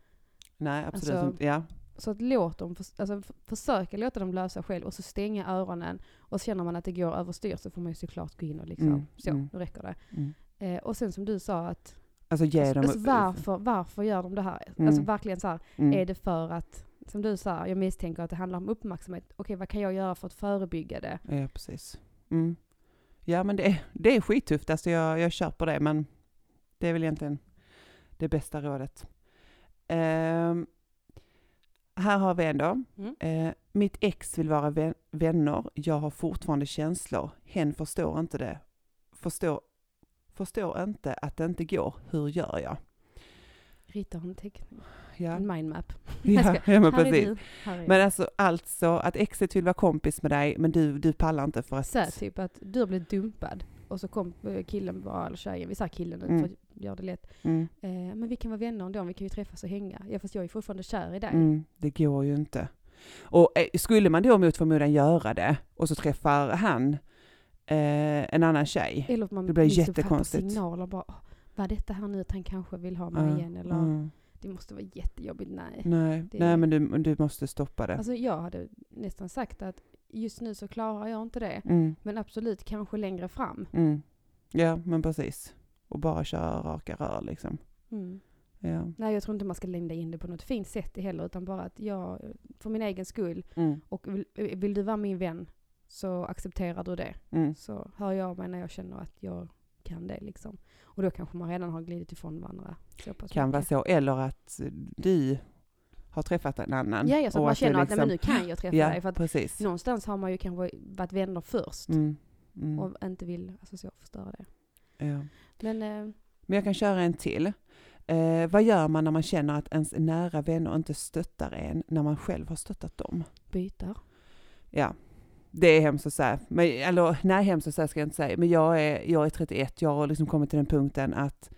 Nej, absolut Alltså, inte. Ja. Så att låt dem, alltså försöka låta dem lösa själv och så stänga öronen. Och känner man att det går överstyr så får man ju såklart gå in och liksom, Mm, så, mm. nu räcker det. Mm. Eh, och sen som du sa att, Alltså ge dem... alltså, varför, varför gör de det här? Mm. Alltså verkligen så här, Mm. är det för att som du sa, jag misstänker att det handlar om uppmärksamhet. Okej, vad kan jag göra för att förebygga det? Ja, precis. Mm. Ja, men det är, det är skittufft. Alltså jag, jag köper det, men det är väl egentligen det bästa rådet. Ehm, här har vi en då. Mm. Eh, mitt ex vill vara vän- vänner. Jag har fortfarande känslor. Hen förstår inte det. Förstår, förstår inte att det inte går. Hur gör jag? Rita en teckning, Ja, en mindmap. ja, ja men är precis. är. Men alltså, alltså att exet vill vara kompis med dig, men du, du pallar inte för att... Så här, typ att du har blivit dumpad och så kom eh, killen bara, eller tjejen, vi säger killen nu Mm. Göra det lätt. Mm, Eh, men vi kan vara vänner ändå, vi kan ju träffas och hänga. Ja fast jag är fortfarande kär i dig. mm, det går ju inte. Och eh, skulle man då mot förmodan göra det, och så träffar han eh, en annan tjej. Eller att man Det blir missuppfattar jättekonstigt. signaler bara, "Åh, vad är detta här nu att han kanske vill ha mig Ja, igen eller mm. det måste vara jättejobbigt. Nej. Nej, Det- nej men du, du måste stoppa det. Alltså jag hade nästan sagt att just nu så klarar jag inte det. Mm, Men absolut kanske längre fram. mm. Ja, men precis. Och bara köra raka rör liksom. Mm. Ja. Nej jag tror inte man ska linda in det på något fint sätt heller utan bara att jag, för min egen skull, Mm, och vill, vill du vara min vän så accepterar du det. mm, Så hör jag mig när jag känner att jag kan det liksom. Och då kanske man redan har glidit ifrån varandra. Så pass kan vara mycket. så. Eller att du har träffat en annan. Ja, ja, så att man känner att nej, men nu liksom- kan jag träffa Ja, dig. För att precis. någonstans har man ju kanske varit vänner först Mm, mm, och inte vill alltså, så, förstöra det. Ja. Men eh, Men jag kan köra en till. Eh, vad gör man när man känner att ens nära vänner inte stöttar en när man själv har stöttat dem? byter. Ja, det är hemskt att säga. Men, eller nej, hemskt att säga ska jag inte säga. Men jag är, jag är 31, jag har liksom kommit till den punkten att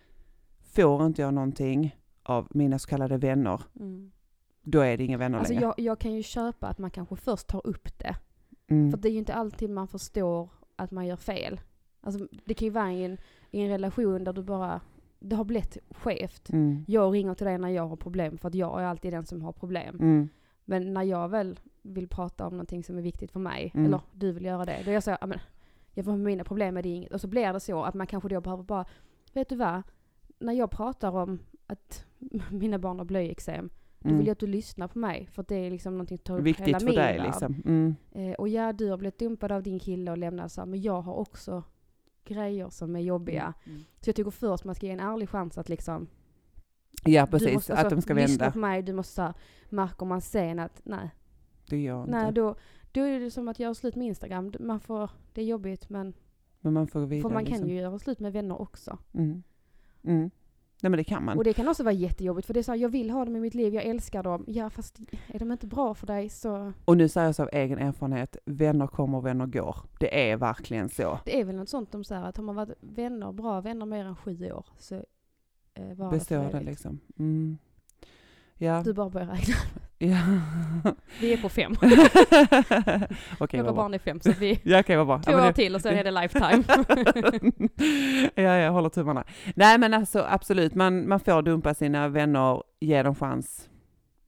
får inte jag någonting av mina så kallade vänner, Mm. då är det inga vänner Alltså längre. jag, jag kan ju köpa att man kanske först tar upp det. mm. För det är ju inte alltid man förstår att man gör fel. Alltså det kan ju vara i en, i en relation där du bara, det har blivit skevt. Mm. Jag ringer till dig när jag har problem för att jag är alltid den som har problem. Mm. Men när jag väl vill prata om någonting som är viktigt för mig, Mm. eller du vill göra det, då är jag så här, "Ja, men jag får mina problem med det inget. Och så blir det så att man kanske då behöver bara, vet du vad? När jag pratar om att mina barn har blöjeksem, då Mm. vill jag att du lyssnar på mig. För att det är liksom någonting som tar upp hela Viktigt för min dig värld. liksom. Mm. Eh, och ja, du har blivit dumpad av din kille och lämnad så här, men jag har också grejer som är jobbiga. Mm. Så jag tycker först man ska ge en ärlig chans att liksom, Ja precis, måste, att alltså, de ska lyssna vända. på mig, du måste så här, märker man sen att nej, Det gör inte. nej då, då är det som att göra slut med Instagram. Man får, det är jobbigt men, Men man får gå vidare. för man kan liksom. ju göra slut med vänner också. Mm. Mm. Nej men det kan man. Och det kan också vara jättejobbigt för det är så här, jag vill ha dem i mitt liv, jag älskar dem. Ja fast är de inte bra för dig så, Och nu säger jag så av egen erfarenhet, vänner kommer och vänner går. Det är verkligen så. det är väl något sånt de säger att har man varit vänner, bra vänner mer än sju år så eh, var Består det evigt. liksom. Mm. Ja. Du bara börjar räkna. Ja. Vi är på fem. Okej, Några barn är fem så vi, Ja, vad bra. två Ja, år det- till och sen är det lifetime. ja, jag håller tummarna. Nej, men alltså absolut, man, man får dumpa sina vänner, ge dem chans.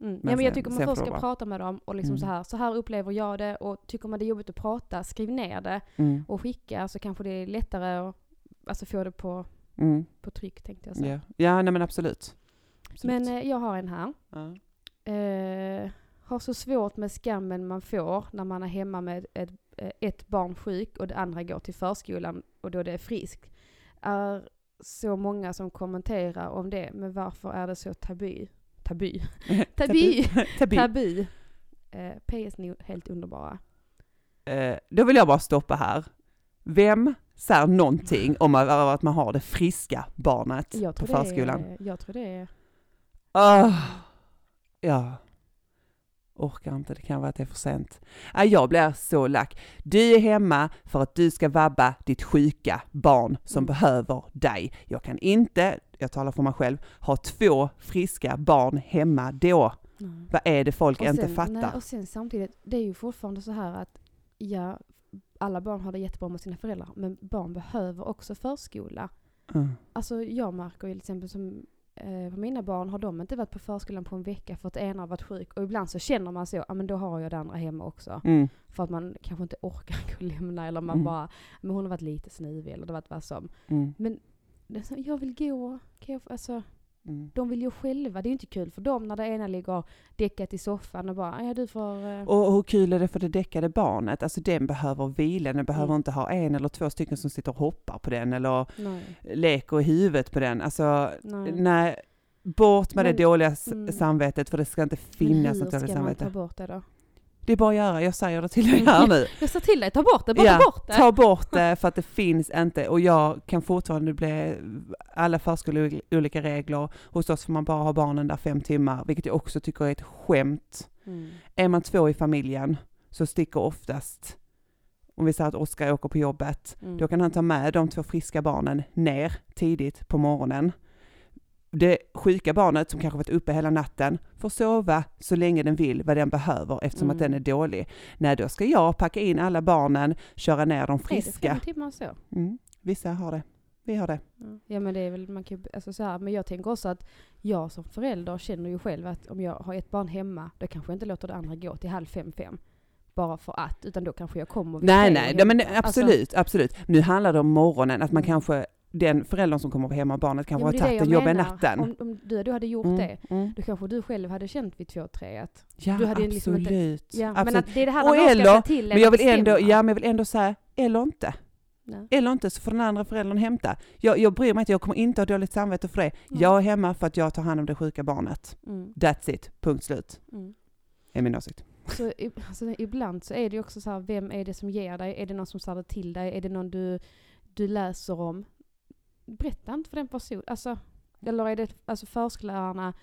Mm. Men Ja, men jag sen- tycker man först får ska vara. prata med dem och liksom Mm. så här, så här upplever jag det och tycker man det är jobbigt att prata, skriv ner det Mm. och skicka så kanske det är lättare att alltså, få det på, Mm. på tryck tänkte jag säga. Ja. ja, nej men absolut. absolut. Men eh, jag har en här. ja. Eh, har så svårt med skammen man får när man är hemma med ett, eh, ett barn sjuk och det andra går till förskolan och då det är friskt. Är så många som kommenterar om det, men varför är det så tabu? Tabu? Tabu! Tabu. Tabu! Eh, PS ni helt underbara. Eh, då vill jag bara stoppa här. Vem säger någonting om att, man har det friska barnet på förskolan? är, jag tror det är... Ah, ja. Orkar inte, det kan vara att det är för sent. Ah, jag blir så lack. Du är hemma för att du ska vabba ditt sjuka barn som Mm. behöver dig. Jag kan inte, jag talar för mig själv, ha två friska barn hemma då. Nej. Vad är det folk Och inte sen- fattar? Nej, och sen samtidigt, det är ju fortfarande så här att ja, alla barn har det jättebra med sina föräldrar, men barn behöver också förskola. Mm. Alltså jag märker ju till exempel som på mina barn har de inte varit på förskolan på en vecka för att ena har varit sjuk och ibland så känner man så, ja men då har jag det andra hemma också. Mm. För att man kanske inte orkar gå och lämna eller man Mm. bara, men hon har varit lite snuvig eller det har varit vad som. Mm. Men det är så, jag vill gå, kan jag, få- alltså Mm. De vill ju själva, det är ju inte kul för dem när det ena ligger däckat i soffan och bara, ja du får... eh, Och hur kul är det för det däckade barnet? Alltså den behöver vila, den behöver Mm. inte ha en eller två stycken som sitter och hoppar på den eller nej, leker i huvudet på den. Alltså nej. nej, bort med Men- det dåliga mm. samvetet för det ska inte finnas hur något dåligt ska man ta samvete. bort det då? Det är bara att göra, jag säger det till dig här nu. Jag sa till dig, ta bort det, bara Ja, ta bort det! Ta bort det för att det finns inte och jag kan fortfarande bli, alla förskolor olika regler. Hos oss får man bara ha barnen där fem timmar, vilket jag också tycker är ett skämt. Mm. Är man två i familjen så sticker oftast, om vi säger att Oskar åker på jobbet, Mm. då kan han ta med de två friska barnen ner tidigt på morgonen. Det sjuka barnet som kanske varit uppe hela natten får sova så länge den vill vad den behöver eftersom att Mm. den är dålig. Nej, då ska jag packa in alla barnen, köra ner de Är det friska. fem timmar så? Mm. Vissa har det. Vi har det. Ja. Ja men det är väl, man kan alltså så här, men jag tänker också att jag som förälder känner ju själv att om jag har ett barn hemma, då kanske jag inte låter det andra gå till halv fem, fem. Bara för att, utan då kanske jag kommer Nej, nej, nej men hämtar. absolut, absolut. Nu handlar det om morgonen, att man Mm. kanske, den föräldern som kommer hemma, barnet kanske Ja, har men tagit en jag jobbig menar. natten. Om, om du, du hade gjort Mm, det, mm. då kanske du själv hade känt vid två, tre att, Ja, du hade ju liksom inte- absolut. ja, men absolut. att det är det här Och eller- till en Men jag vill ändå, bestämma. ja men jag vill ändå säga, eller inte. Ja. Eller inte, så får den andra föräldern hämta. Jag, jag bryr mig inte, jag kommer inte ha dåligt samvete för det. Nej. Jag är hemma för att jag tar hand om det sjuka barnet. Mm, That's it, punkt slut. mm. är min åsikt. Så alltså, ibland så är det också så här, vem är det som ger dig? Är det någon som säger det till dig? Är det någon du, du läser om? Berätta inte för den personen. Alltså, eller är det alltså förskollärarna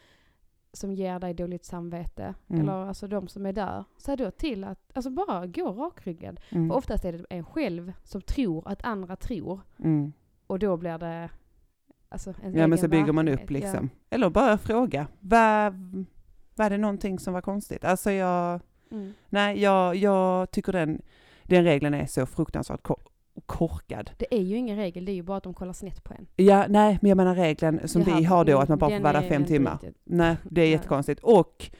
som ger dig dåligt samvete? Mm. Eller alltså de som är där. Säg då till att, alltså bara gå rakryggad. Mm. För oftast är det en själv som tror att andra tror. Mm. Och då blir det alltså en Ja men så bygger man upp liksom. Eller bara fråga, vad, var det någonting som var konstigt? Alltså jag, Ja. Mm. nej jag, jag tycker den, den regeln är så fruktansvärt ko- korkad. Det är ju ingen regel, det är ju bara att de kollar snett på en. Ja, nej, men jag menar regeln som Jaha, vi har då, att man bara får vara där är fem timmar. riktigt- Nej, det är jättekonstigt. Och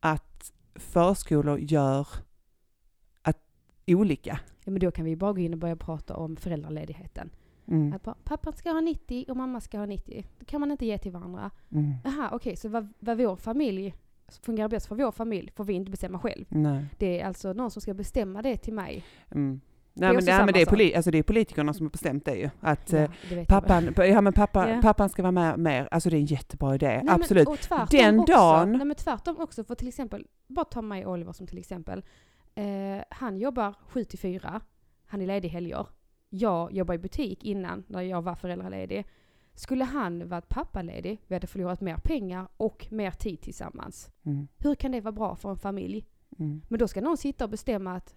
att förskolor gör att olika. Ja, men då kan vi bara gå in och börja prata om föräldraledigheten. Mm. Att bara, pappan ska ha 90 och mamma ska ha 90. Det kan man inte ge till varandra. Mm. Jaha, okej, så vad, vad vår familj fungerar bäst för vår familj får vi inte bestämma själv. Nej. Det är alltså någon som ska bestämma det till mig. Mm. Nej, men, samma men det, är poli- alltså det är politikerna som har bestämt det ju. Att eh, Ja, det jag. pappan, ja, men pappa, Ja. pappan ska vara med mer. Alltså det är en jättebra idé, Nej, men- absolut. och tvärtom Den också, dagen- Nej men tvärtom också, för till exempel, bara ta mig och Oliver som till exempel. Eh, han jobbar 7 till 4, han är ledig helger. Jag jobbar i butik innan, när jag var föräldraledig. Skulle han varit pappaledig, vi hade förlorat mer pengar och mer tid tillsammans. Mm. Hur kan det vara bra för en familj? Mm. Men då ska någon sitta och bestämma att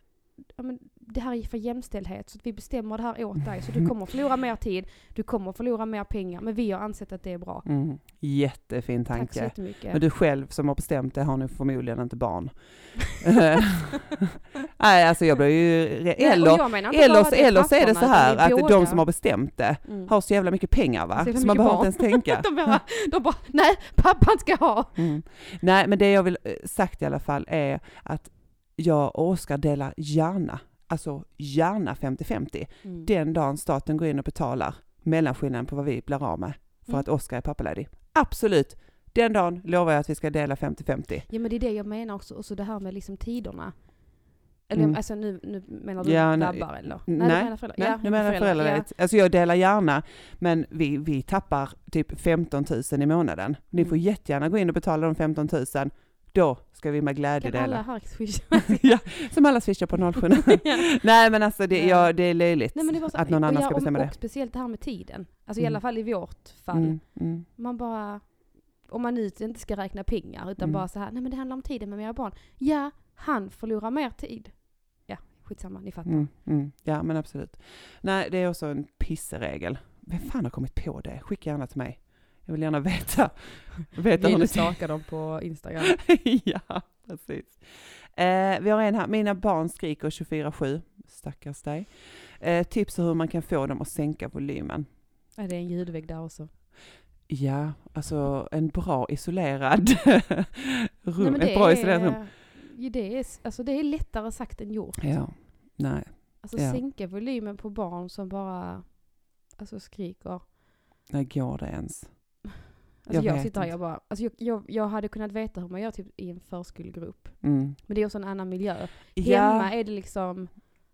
ja, men det här är för jämställdhet så att vi bestämmer det här åt dig. Så du kommer att förlora mer tid, du kommer att förlora mer pengar. Men vi har ansett att det är bra. Mm. Jättefin Tack så tanke. jättemycket. Men du själv som har bestämt det har nu förmodligen inte barn. Nej, alltså jag blir ju... Nej, Eller, så, är det så här det att de som har bestämt det Mm. har så jävla mycket pengar va? Så Så man behöver inte ens tänka. de, bara, de bara, nej, pappan ska ha. Mm. Nej, men det jag vill eh, sagt i alla fall är att jag och Oskar delar gärna, alltså gärna 50-50, Mm. den dagen staten går in och betalar mellanskillnaden på vad vi blir av med för Mm. att Oskar är pappaledig. Absolut! Den dagen lovar jag att vi ska dela 50-50. Ja men det är det jag menar också, och så det här med liksom tiderna. Eller Mm. alltså nu, nu menar du Ja, nej, vabbar eller? nej, du menar föräldrar. Nej, ja, nu menar jag föräldrar. föräldraledigt. Alltså jag delar gärna, men vi, vi tappar typ 15 000 i månaden. Ni Mm. får jättegärna gå in och betala de 15 000. Då ska vi med glädje Kan alla dela. här swisha? ja, som alla swishar på 07. Ja. Nej men alltså det, Ja. det är löjligt Nej, det så, att någon och annan ja, ska och- bestämma och, det. speciellt det här med tiden. Alltså i Mm. alla fall i vårt fall. Mm, mm, Man bara, om man nu inte ska räkna pengar utan Mm. bara så här, nej men det handlar om tiden med mina barn. Ja, han förlorar mer tid. Ja, skitsamma, ni fattar. mm, mm. Ja men absolut. Nej det är också en pisseregel. Vem fan har kommit på det? Skicka gärna till mig. Jag vill gärna veta. veta hur Vill ni staka dem på Instagram. ja, precis. Eh, vi har en här, mina barn skriker 24-7, stackars dig. Eh, tips hur man kan få dem att sänka volymen. Är det en ljudvägg där också? Ja, alltså en bra isolerad rum, Nej, ett bra isolerat rum. det, är, alltså det är lättare sagt än gjort. Ja, nej, Alltså Ja. sänka volymen på barn som bara alltså, skriker. när går det ens? Alltså Jag jag, sitter här inte. jag bara, alltså jag, jag, jag hade kunnat veta hur man gör typ i en förskolegrupp. Mm. Men det är också en annan miljö. Ja. Hemma är det liksom,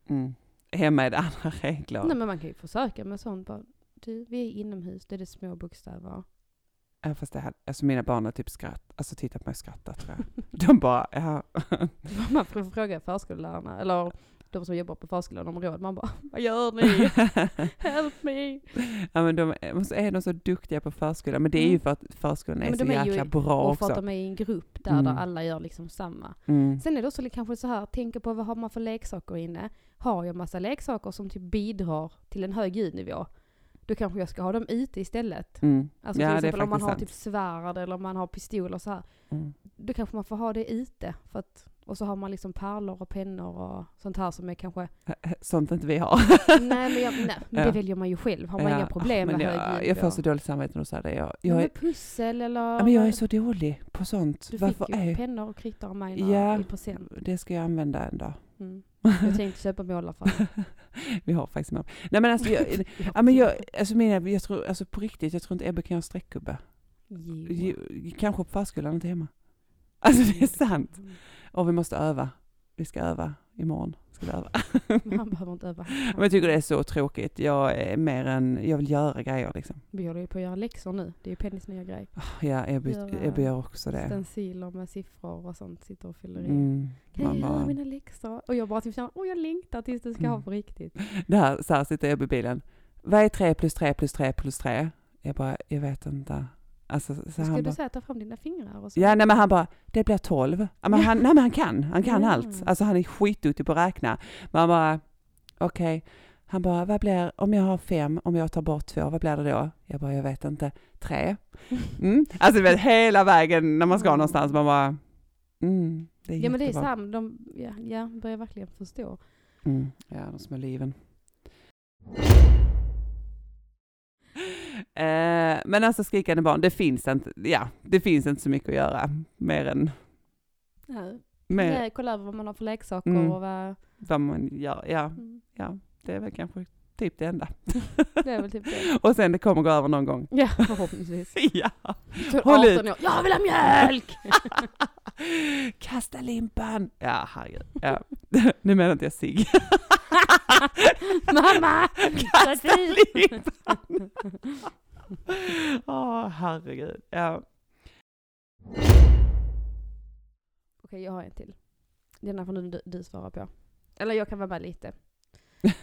Mm. Hemma är det andra regler. nej men man kan ju försöka med sånt bara, du vi är inomhus, det är det små bokstäver. Ja, fast det här, alltså mina barn har typ skratt, alltså tittat på mig och skrattat tror jag. De bara, ja. Man får fråga förskollärarna, eller de som jobbar på förskolan om råd. Man bara, vad gör ni? Help me! ja men de, är de så duktiga på förskolan, men det är ju Mm. för att förskolan är Men så är ju- jäkla bra Och för att också. de är i en grupp där, Mm. där alla gör liksom samma. Mm. Sen är det också kanske så här, tänka på vad har man för leksaker inne? Har jag massa leksaker som typ bidrar till en hög ljudnivå, då kanske jag ska ha dem ute istället. Mm. Alltså ja, till exempel om man har typ svärd eller om man har pistol och så här, Mm. då kanske man får ha det ute. För att, och så har man liksom pärlor och pennor och sånt här som är kanske Sånt inte vi har. Nej men, jag, nej, men Ja. det väljer man ju själv. Har man Ja, inga problem men med jag, hög jag får så dåligt samvete när du säger det. Jag, Ja, jag, är, med pussel eller... ja, men jag är så dålig på sånt. Du Varför fick ju är pennor och kritor av mig Ja. i present. Det ska jag använda en dag. Mm. Jag tänkte köpa målarfärg. Vi har faktiskt mål. Nej men alltså, jag, ja, men jag, alltså, mina, jag tror, alltså på riktigt, jag tror inte Ebbe kan göra streckgubbe. Jo, Kanske på förskolan, inte hemma. Alltså det är sant. Och vi måste öva. Vi ska öva imorgon. Ska vi öva. Man behöver inte öva. Men jag tycker det är så tråkigt. Jag är mer än, jag vill göra grejer liksom. Vi håller ju på att göra läxor nu. Det är ju Pennys nya grej. Ja, Ebbe, Göra Ebbe gör också det. Stenciler med siffror och sånt sitter och fyller i. Mm. Kan jag göra mina läxor? Och jag bara typ känner, åh jag längtar tills du ska ha Mm. på riktigt. det här, så här sitter Ebbe i bilen. Vad är tre plus tre plus tre plus tre? Jag bara, jag vet inte. Alltså, så Ska han du bara, säga ta fram dina fingrar och så? Ja, nej men han bara, det blir tolv. Men han, nej men han kan, han kan Ja. allt. Alltså han är skitduktig på att räkna. Men han bara, okej. Han bara, vad blir, om jag har fem, om jag tar bort två, vad blir det då? Jag bara, jag vet inte. Tre? Mm. Alltså vet, hela vägen när man ska Mm. någonstans, man bara, mm, det är Ja men det är jättebra. men de ja, ja, börjar verkligen förstå. Mm. Ja, de små liven. Eh, men alltså skrikande barn, det finns inte, ja, det finns inte så mycket att göra mer än Nej. mer Nej, kolla över vad man har för leksaker Mm. och vad... vad man gör. Ja, Mm. ja, det är väl kanske typ det enda. Det är väl typ det. Och sen det kommer gå över någon gång. Ja, förhoppningsvis. ja. Håll 18 år. Jag vill ha mjölk! Kasta limpan! Ja, herregud. Ja. Nu menar inte jag sig. Mamma! Kasta limpan! Åh, herregud. Ja. Okej, jag har en till. Denna får nu du, du svara på. Eller jag kan vara med lite.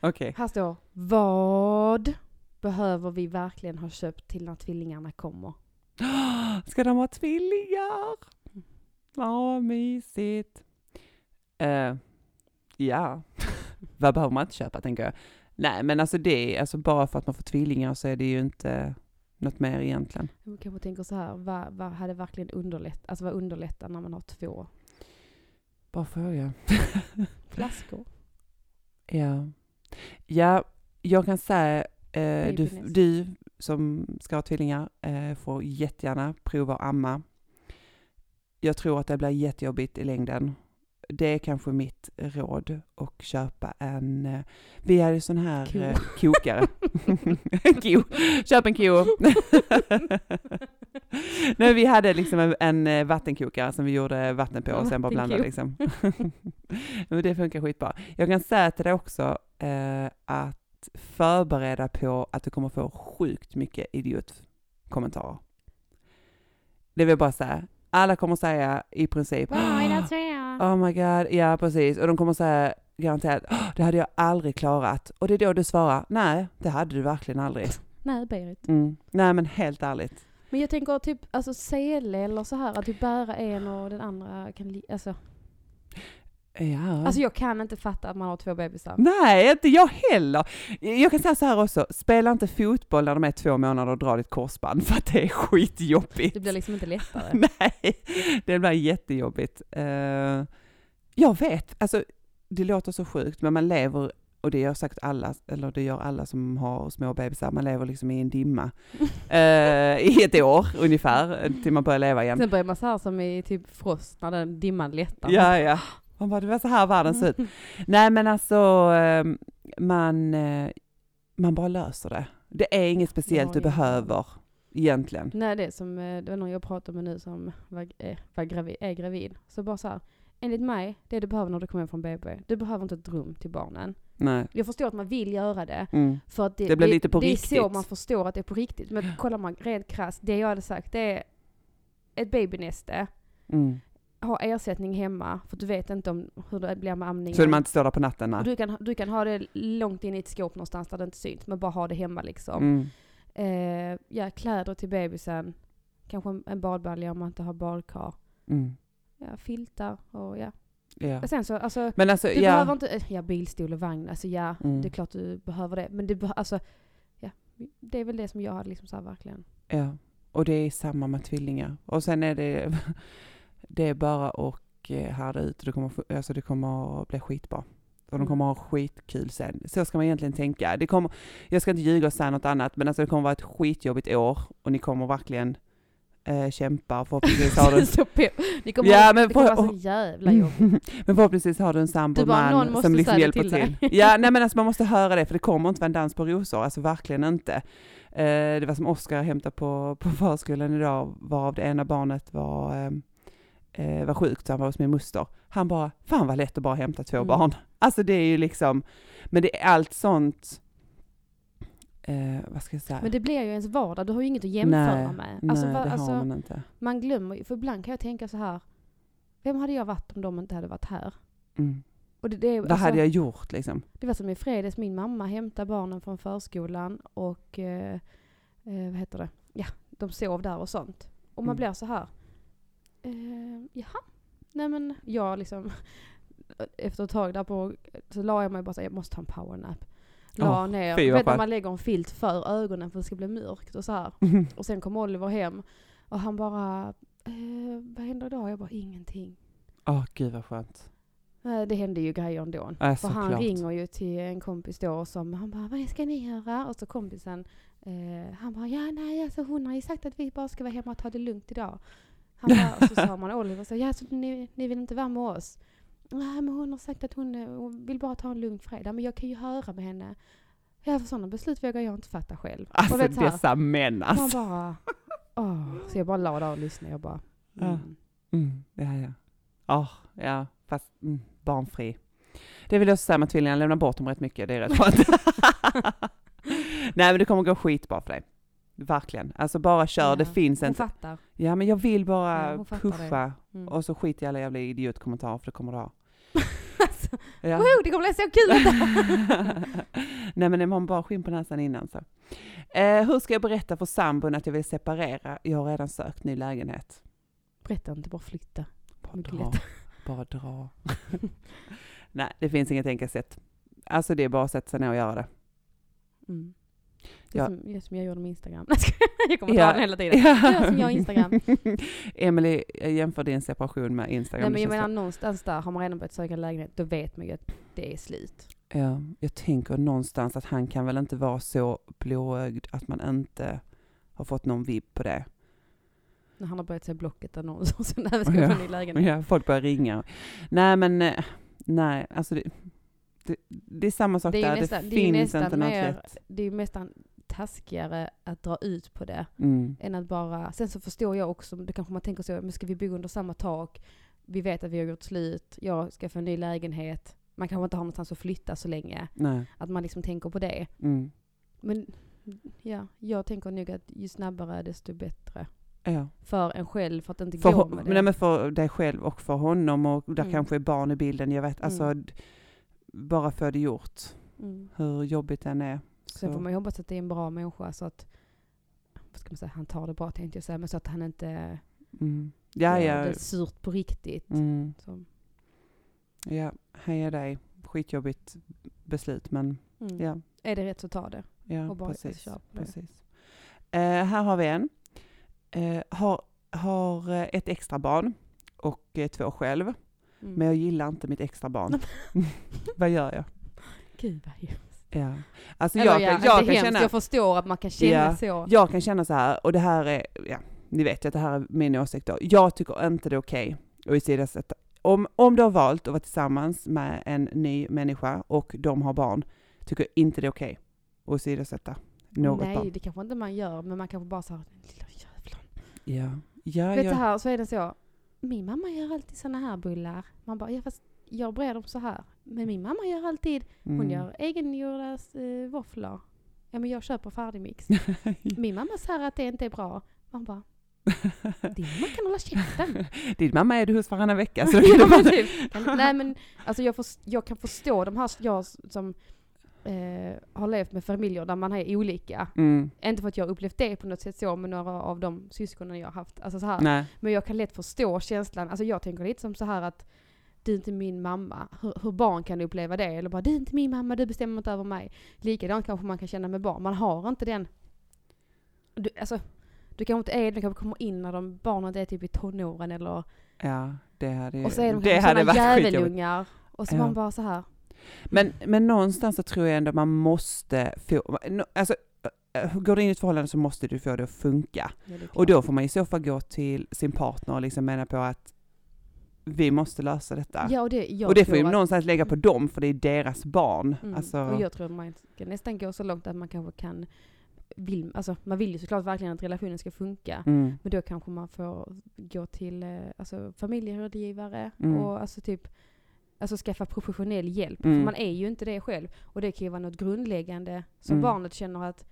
Okej. Här står, vad behöver vi verkligen ha köpt till när tvillingarna kommer? Ska de ha tvillingar? Ja, mysigt. Eh, ja, vad behöver man inte köpa tänker jag. Nej, men alltså det, alltså bara för att man får tvillingar så är det ju inte något mer egentligen. Jag kanske tänker så här, vad, vad hade verkligen underlättat, alltså vad underlättar när man har två Bara fråga. flaskor? Ja. Ja, jag kan säga, eh, du, du som ska ha tvillingar eh, får jättegärna prova att amma. Jag tror att det blir jättejobbigt i längden. Det är kanske mitt råd och köpa en, eh, vi hade sån här Ko. eh, kokare. ko, köp en ko. Nej, vi hade liksom en, en eh, vattenkokare som vi gjorde vatten på och sen bara blandade liksom. Men det funkar skitbra. Jag kan säga till dig också eh, att förbereda på att du kommer få sjukt mycket idiotkommentarer. Det vill jag bara säga. Alla kommer säga i princip två? Oh my god, ja precis. Och de kommer säga garanterat, "Åh, det hade jag aldrig klarat. Och det är då du svarar, nej, det hade du verkligen aldrig. Nej, Berit. Mm. Nej men helt ärligt. Men jag tänker typ, alltså sele eller så här, att du bära en och den andra kan alltså, Ja. alltså jag kan inte fatta att man har två bebisar. Nej, inte jag heller. Jag kan säga så här också, spela inte fotboll när de är två månader och dra ditt korsband för att det är skitjobbigt. Det blir liksom inte lättare. Nej, det blir jättejobbigt. Uh, jag vet, alltså det låter så sjukt, men man lever, och det gör säkert alla, eller det gör alla som har små bebisar, man lever liksom i en dimma eh, i ett år ungefär, till man börjar leva igen. Sen börjar man så här som i typ Frost när den dimman lättar. Ja, ja. Man bara, det var så här världen ser ut. Nej men alltså, eh, man, eh, man bara löser det. Det är inget speciellt du behöver egentligen. Nej, det är som, eh, det var någon jag pratade med nu som var, är, var gravid, är gravid. Så bara så här, enligt mig, det du behöver när du kommer hem från BB, du behöver inte ett rum till barnen. Nej. Jag förstår att man vill göra det, Mm. för att det, Det blir lite på det är riktigt. så man förstår att det är på riktigt. Men kollar man rent krasst, det jag hade sagt, det är ett babynäste, Mm. Ha ersättning hemma, för du vet inte om hur det blir med amningen. Så man inte står där på natten? Nej. du, kan, du kan ha det långt in i ett skåp någonstans där det inte syns, men bara ha det hemma liksom. Mm. Eh, ja, kläder till bebisen, kanske en, badbalja om man inte har badkar. Mm. Ja, filtar och ja. Och sen så, alltså, Men alltså, du ja. behöver inte, eh, ja bilstol och vagn, alltså ja, Mm. det är klart du behöver det. Men det alltså, ja, det är väl det som jag hade liksom så här verkligen. Ja, och det är samma med tvillingar. Och sen är det, det är bara att eh, härda ut. Det kommer, alltså det kommer att bli skitbra. Och de Mm. kommer ha skitkul sen. Så ska man egentligen tänka. Det kommer, jag ska inte ljuga och säga något annat, men alltså det kommer vara ett skitjobbigt år och ni kommer verkligen eh, kämpa. Förhoppningsvis har du, så Ni kommer, Ja, men det kommer vara så jävla jobbigt. men förhoppningsvis har du en sambo, man som liksom det hjälper till till. Ja, nej men alltså man måste höra det, för det kommer inte vara en dans på rosor. Alltså verkligen inte. Eh, det var som Oskar hämtade på, på förskolan idag, varav det ena barnet var, eh, eh, var sjukt, så han var hos min moster. Han bara, fan vad lätt att bara hämta två Mm. barn. Alltså det är ju liksom, men det är allt sånt, eh, vad ska jag säga? Men det blir ju ens vardag, du har ju inget att jämföra nej, med. Nej, Alltså, va, det alltså, har man inte. man glömmer för ibland kan jag tänka så här. Vem hade jag varit om de inte hade varit här? Mm. Och det, det, Vad alltså, hade jag gjort liksom? det var som i fredags, min mamma hämtade barnen från förskolan och eh, eh, vad heter det? Ja, de sov där och sånt. Och man Mm. blir så här. Eh, jaha, nej men jag liksom efter ett tag där på så la jag mig bara så här, jag måste ta en powernap. La Åh, ner, fy, vet när man lägger en filt för ögonen för att det ska bli mörkt och så här. Och sen kom Oliver hem och han bara, eh, vad händer idag? Jag bara, ingenting. Åh gud vad skönt. Det hände ju grejer ändå. Äh, För han såklart. ringer ju till en kompis då som, han bara, vad ska ni göra? Och så kompisen, eh, han bara, ja nej alltså hon har ju sagt att vi bara ska vara hemma och ta det lugnt idag. Han bara, och så sa man Oliver, så, ja så ni, ni vill inte vara med oss? Nej men hon har sagt att hon, hon vill bara ta en lugn fredag, men jag kan ju höra med henne. Ja för sådana beslut vågar jag inte fatta själv. Alltså vet, här, dessa män man alltså. bara, åh. Så jag bara la där och lyssnade, jag bara, Ja. mm. Mm, ja, ja. Åh, ja, fast mm, barnfri. Det vill jag säga med tvillingarna, lämna bort dem rätt mycket, det är rätt skönt. Nej men det kommer gå skitbra för dig. Verkligen. Alltså bara kör, Ja, det finns Hon inte. fattar. Ja men jag vill bara Ja, hon pusha Mm. och så skit i alla jävla idiotkommentarer för det kommer du ha. Alltså, Ja. Woho, det kommer bli så kul! Nej men var bara skinn på näsan innan så. Eh, hur ska jag berätta för sambon att jag vill separera? Jag har redan sökt ny lägenhet. Berätta inte, bara flytta. Bara Mycket dra. lätt. Bara dra. Nej, det finns inget enkelt sätt. Alltså det är bara att sätta sig ner och göra det. Mm. Är Ja. som, är som jag gjorde med Instagram. jag kommer ta Ja. den hela tiden. Gör som jag Instagram. Emily jämför din separation med Instagram. Nej men jag menar någonstans där har man redan börjat söka lägenhet, då vet man ju att det är slut. Ja, jag tänker någonstans att han kan väl inte vara så blåögd att man inte har fått någon vibb på det. När han har börjat se Blocket annonser och sen när vi ska Ja. få en ny lägenhet. Ja, folk börjar ringa. Nej men, eh, nej, alltså det, det, det är samma sak Det där. nästan, det det finns nästan inte något mer, lätt. det är ju nästan taskigare att dra ut på det Mm. än att bara, sen så förstår jag också, det kanske man tänker så, men ska vi bo under samma tak? Vi vet att vi har gjort slut, jag ska få en ny lägenhet. Man kanske inte har någonstans att flytta så länge. Nej. Att man liksom tänker på det. Mm. Men ja, jag tänker nog att ju snabbare desto bättre. Ja. För en själv, för att inte För, gå med det. nej, men för dig själv och för honom och där Mm. kanske är barn i bilden. Jag vet, alltså Mm. Bara få det gjort. mm. Hur jobbigt den är. Sen Så. får man ju hoppas att det är en bra människa så att, vad ska man säga, han tar det bra tänkte jag säga, men så att han inte Mm. Ja, ja. det surt på riktigt. Mm. Ja, heja dig. Skitjobbigt beslut men mm. ja, Är det rätt så ta det. ja Och bara precis. kör på det. precis. Eh, här har vi en. Eh, har, har eh, ett extra barn och två själv. Mm. Men jag gillar inte mitt extra barn. Vad gör jag? Gud vad hemskt. Ja. Alltså jag, ja, kan, inte jag kan hemskt, känna... jag förstår att man kan känna Ja, så. Jag kan känna så här, och det här är, ja, ni vet ju att det här är min åsikt då. Jag tycker inte det är okej att ifrågasätta. Om, om du har valt att vara tillsammans med en ny människa och de har barn, tycker jag inte det är okej att åsidosätta något Nej, barn. det kanske inte man gör, men man kanske bara den lilla jävlar. Ja, ja, Vet ja. här, så är det så. Min mamma gör alltid såna här bullar. Man bara, ja fast jag brer dem så här. Men min mamma gör alltid, hon Mm. gör egengjorda eh, våfflor. Ja men jag köper färdigmix. Min mamma säger att det inte är bra. Man bara, din mamma kan hålla käften. Din mamma är du hos varannan vecka så ja, men typ. Nej men alltså jag, förs- jag kan förstå de här, jag som eh, har levt med familjer där man är olika. Mm. Inte för att jag har upplevt det på något sätt så med några av de syskonen jag har haft. Alltså så här. Nej. Men jag kan lätt förstå känslan, alltså jag tänker lite som så här att du är inte min mamma. Hur, hur barn kan uppleva det? Eller bara du är inte min mamma, du bestämmer inte över mig. Likadant kanske man kan känna med barn. Man har inte den... Du, alltså, du kanske inte är, du kanske kommer in när de, barnen är typ i tonåren eller... Ja, det hade, Och så är de det kanske sådana djävulungar. Och så Ja. man bara så här. Men, men någonstans så tror jag ändå man måste få, alltså äh, går du in i ett förhållande så måste du få det att funka. Ja, det Och då får man i så fall gå till sin partner och liksom mena på att vi måste lösa detta. Ja, och det, och det får ju att- någonstans lägga på dem för det är deras barn. Mm. Alltså, Och jag tror att man ska nästan gå så långt att man kanske kan vill, alltså man vill ju såklart verkligen att relationen ska funka. mm, Men då kanske man får gå till eh, alltså, familjerådgivare Mm. och alltså typ Alltså skaffa professionell hjälp. Mm. För man är ju inte det själv. Och det kan ju vara något grundläggande som Mm. barnet känner att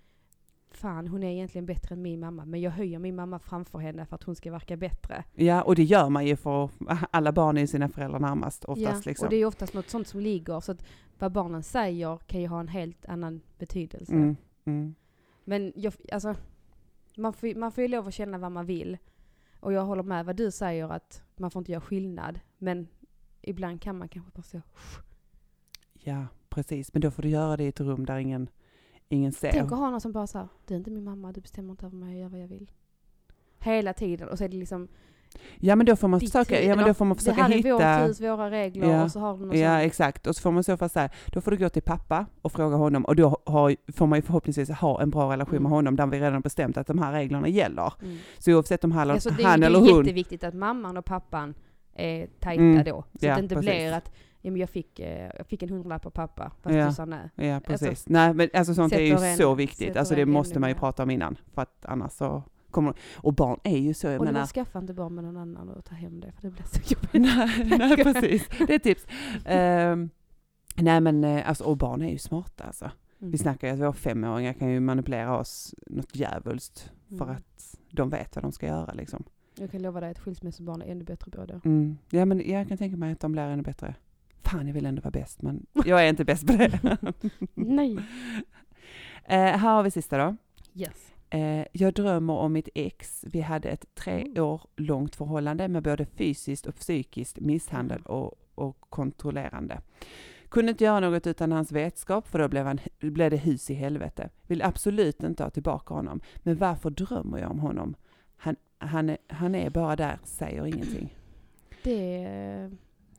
Fan hon är egentligen bättre än min mamma. Men jag höjer min mamma framför henne för att hon ska verka bättre. ja, och det gör man ju för alla barn är ju sina föräldrar närmast oftast. ja, liksom. och det är ju oftast något sånt som ligger. Så att vad barnen säger kan ju ha en helt annan betydelse. mm, mm. Men jag, alltså, man får, man får ju lov att känna vad man vill. Och jag håller med vad du säger att man får inte göra skillnad. Men ibland kan man kanske bara så. Ja, precis. Men då får du göra det i ett rum där ingen, ingen ser. Tänk att ha någon som bara så här, du är inte min mamma, du bestämmer inte över mig, jag gör vad jag vill. Hela tiden. Och så är det liksom, Ja men då får man försöka, ja, men då får man det försöka här är hitta... vårt hus, våra regler Ja. och så har du någon Ja sån. exakt, och så får man i så fall säga, då får du gå till pappa och fråga honom och då har, får man ju förhoppningsvis ha en bra relation Mm. med honom där vi redan bestämt att de här reglerna gäller. Mm. Så oavsett om han, Alltså det, han är- eller det är hon... jätteviktigt att mamman och pappan är tajta Mm. då. Så Ja, att det inte precis. blir att ja, men jag, fick, eh, jag fick en hundralapp av pappa, fast Ja. du sa nej. Ja precis. Alltså, Nej men alltså sånt är ju en- så viktigt, alltså det måste man ju prata om innan. För att annars så kommer Och barn är ju så, jag Och menar... bara skaffa inte barn med någon annan och ta hem det, för det blir så jobbigt. nej, nej precis, det är ett tips. Ehm, nej men eh, alltså, och barn är ju smarta alltså. Mm. Vi snackar ju att våra femåringar kan ju manipulera oss något djävulskt för Mm. att de vet vad de ska göra liksom. Jag kan lova dig att skilsmässobarn är ännu bättre på det. Mm. Ja men jag kan tänka mig att de blir ännu bättre. Fan jag vill ändå vara bäst men jag är inte bäst på det. Nej. eh, här har vi sista då. Yes. Eh, jag drömmer om mitt ex. Vi hade ett tre Mm. år långt förhållande med både fysiskt och psykiskt misshandel och, och kontrollerande. Kunde inte göra något utan hans vetskap för då blev, han, blev det hus i helvete. Vill absolut inte ha tillbaka honom. Men varför drömmer jag om honom? Han, han, är, han är bara där, säger ingenting. Det eh,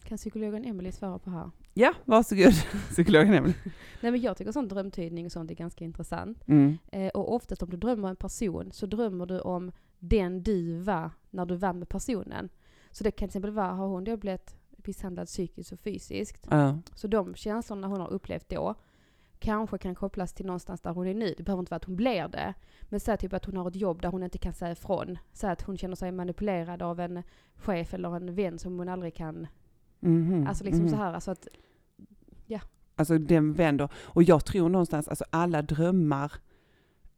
kan psykologen Emily svara på här. Ja, varsågod psykologen Emelie. Nej men jag tycker sån drömtydning och sånt är ganska intressant. Mm. Eh, och oftast om du drömmer en person så drömmer du om den du var när du var med personen. Så det kan till exempel vara, har hon då blivit misshandlad psykiskt och fysiskt? Ja. Så de känslorna hon har upplevt då kanske kan kopplas till någonstans där hon är nu. Det behöver inte vara att hon blir det. Men säg typ att hon har ett jobb där hon inte kan säga ifrån. Säg att hon känner sig manipulerad av en chef eller en vän som hon aldrig kan... Mhm, Alltså liksom mhm. så här, alltså att... Alltså den vänder. Och jag tror någonstans, alltså alla drömmar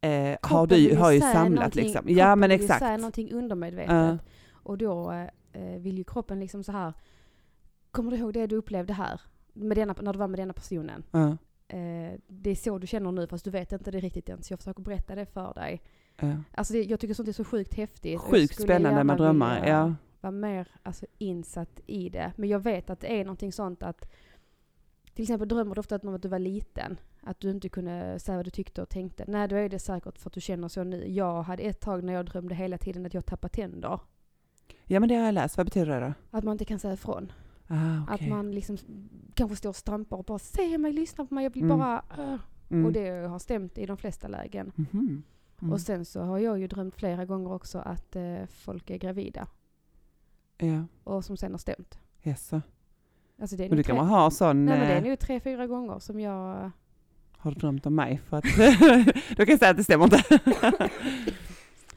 eh, har, kroppen du, vill har ju samlat liksom. kroppen Ja men vill exakt. säga någonting undermedvetet. Ja. Och då eh, vill ju kroppen liksom så här. Kommer du ihåg det du upplevde här? Med denna, när du var med denna personen? Ja, Eh, det är så du känner nu fast du vet inte det riktigt än. Så jag försöker berätta det för dig. ja. Alltså det, jag tycker sånt är så sjukt häftigt. Sjukt spännande med drömmar. vilja Ja. Vara mer alltså, insatt i det. Men jag vet att det är någonting sånt att till exempel drömmer du ofta om att du var liten. Att du inte kunde säga vad du tyckte och tänkte. Nej, då är det säkert för att du känner så nu. Jag hade ett tag när jag drömde hela tiden att jag tappade tänder. ja men det har jag läst, vad betyder det då? Att man inte kan säga ifrån. Ah, Att man liksom kanske står och stampar och bara se mig, lyssna på mig, jag vill Mm. bara... Uh. Mm. Och det har stämt i de flesta lägen. Mhm. Mm. Och sen så har jag ju drömt flera gånger också att eh, folk är gravida. Ja, Och som sen har stämt. jaså. Alltså det är Men du kan man ha sån... nej, men det är eh, nog tre, fyra gånger som jag... Har du drömt om mig? För att, då kan jag säga att det stämmer inte.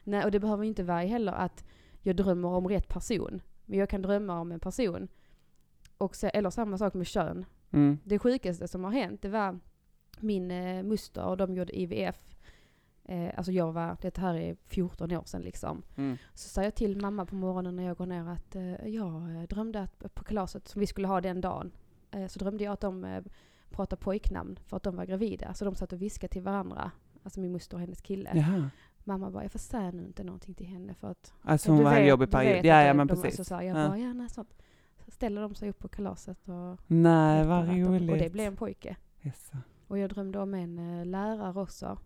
Nej, och det behöver inte vara heller att jag drömmer om rätt person. Men jag kan drömma om en person. Och se, eller samma sak med kön. Mm. Det sjukaste som har hänt, det var min eh, muster och de gjorde IVF. Eh, alltså jag var, det här är 14 år sedan liksom. Mm. Så sa jag till mamma på morgonen när jag går ner att eh, jag eh, drömde att på kalaset som vi skulle ha den dagen, eh, så drömde jag att de eh, pratade pojknamn för att de var gravida. Så de satt och viskade till varandra. Alltså min moster och hennes kille. Jaha. Mamma bara, jag får säga nu inte någonting till henne för att Alltså hon var en vet- jobbig period. Ja, ja men precis. Alltså, så här, jag Ja. bara, ja nej sånt. Ställer de sig upp på kalaset och, Nej, vad och det roligt. blev en pojke. Yes. Och jag drömde om en eh, lärare också.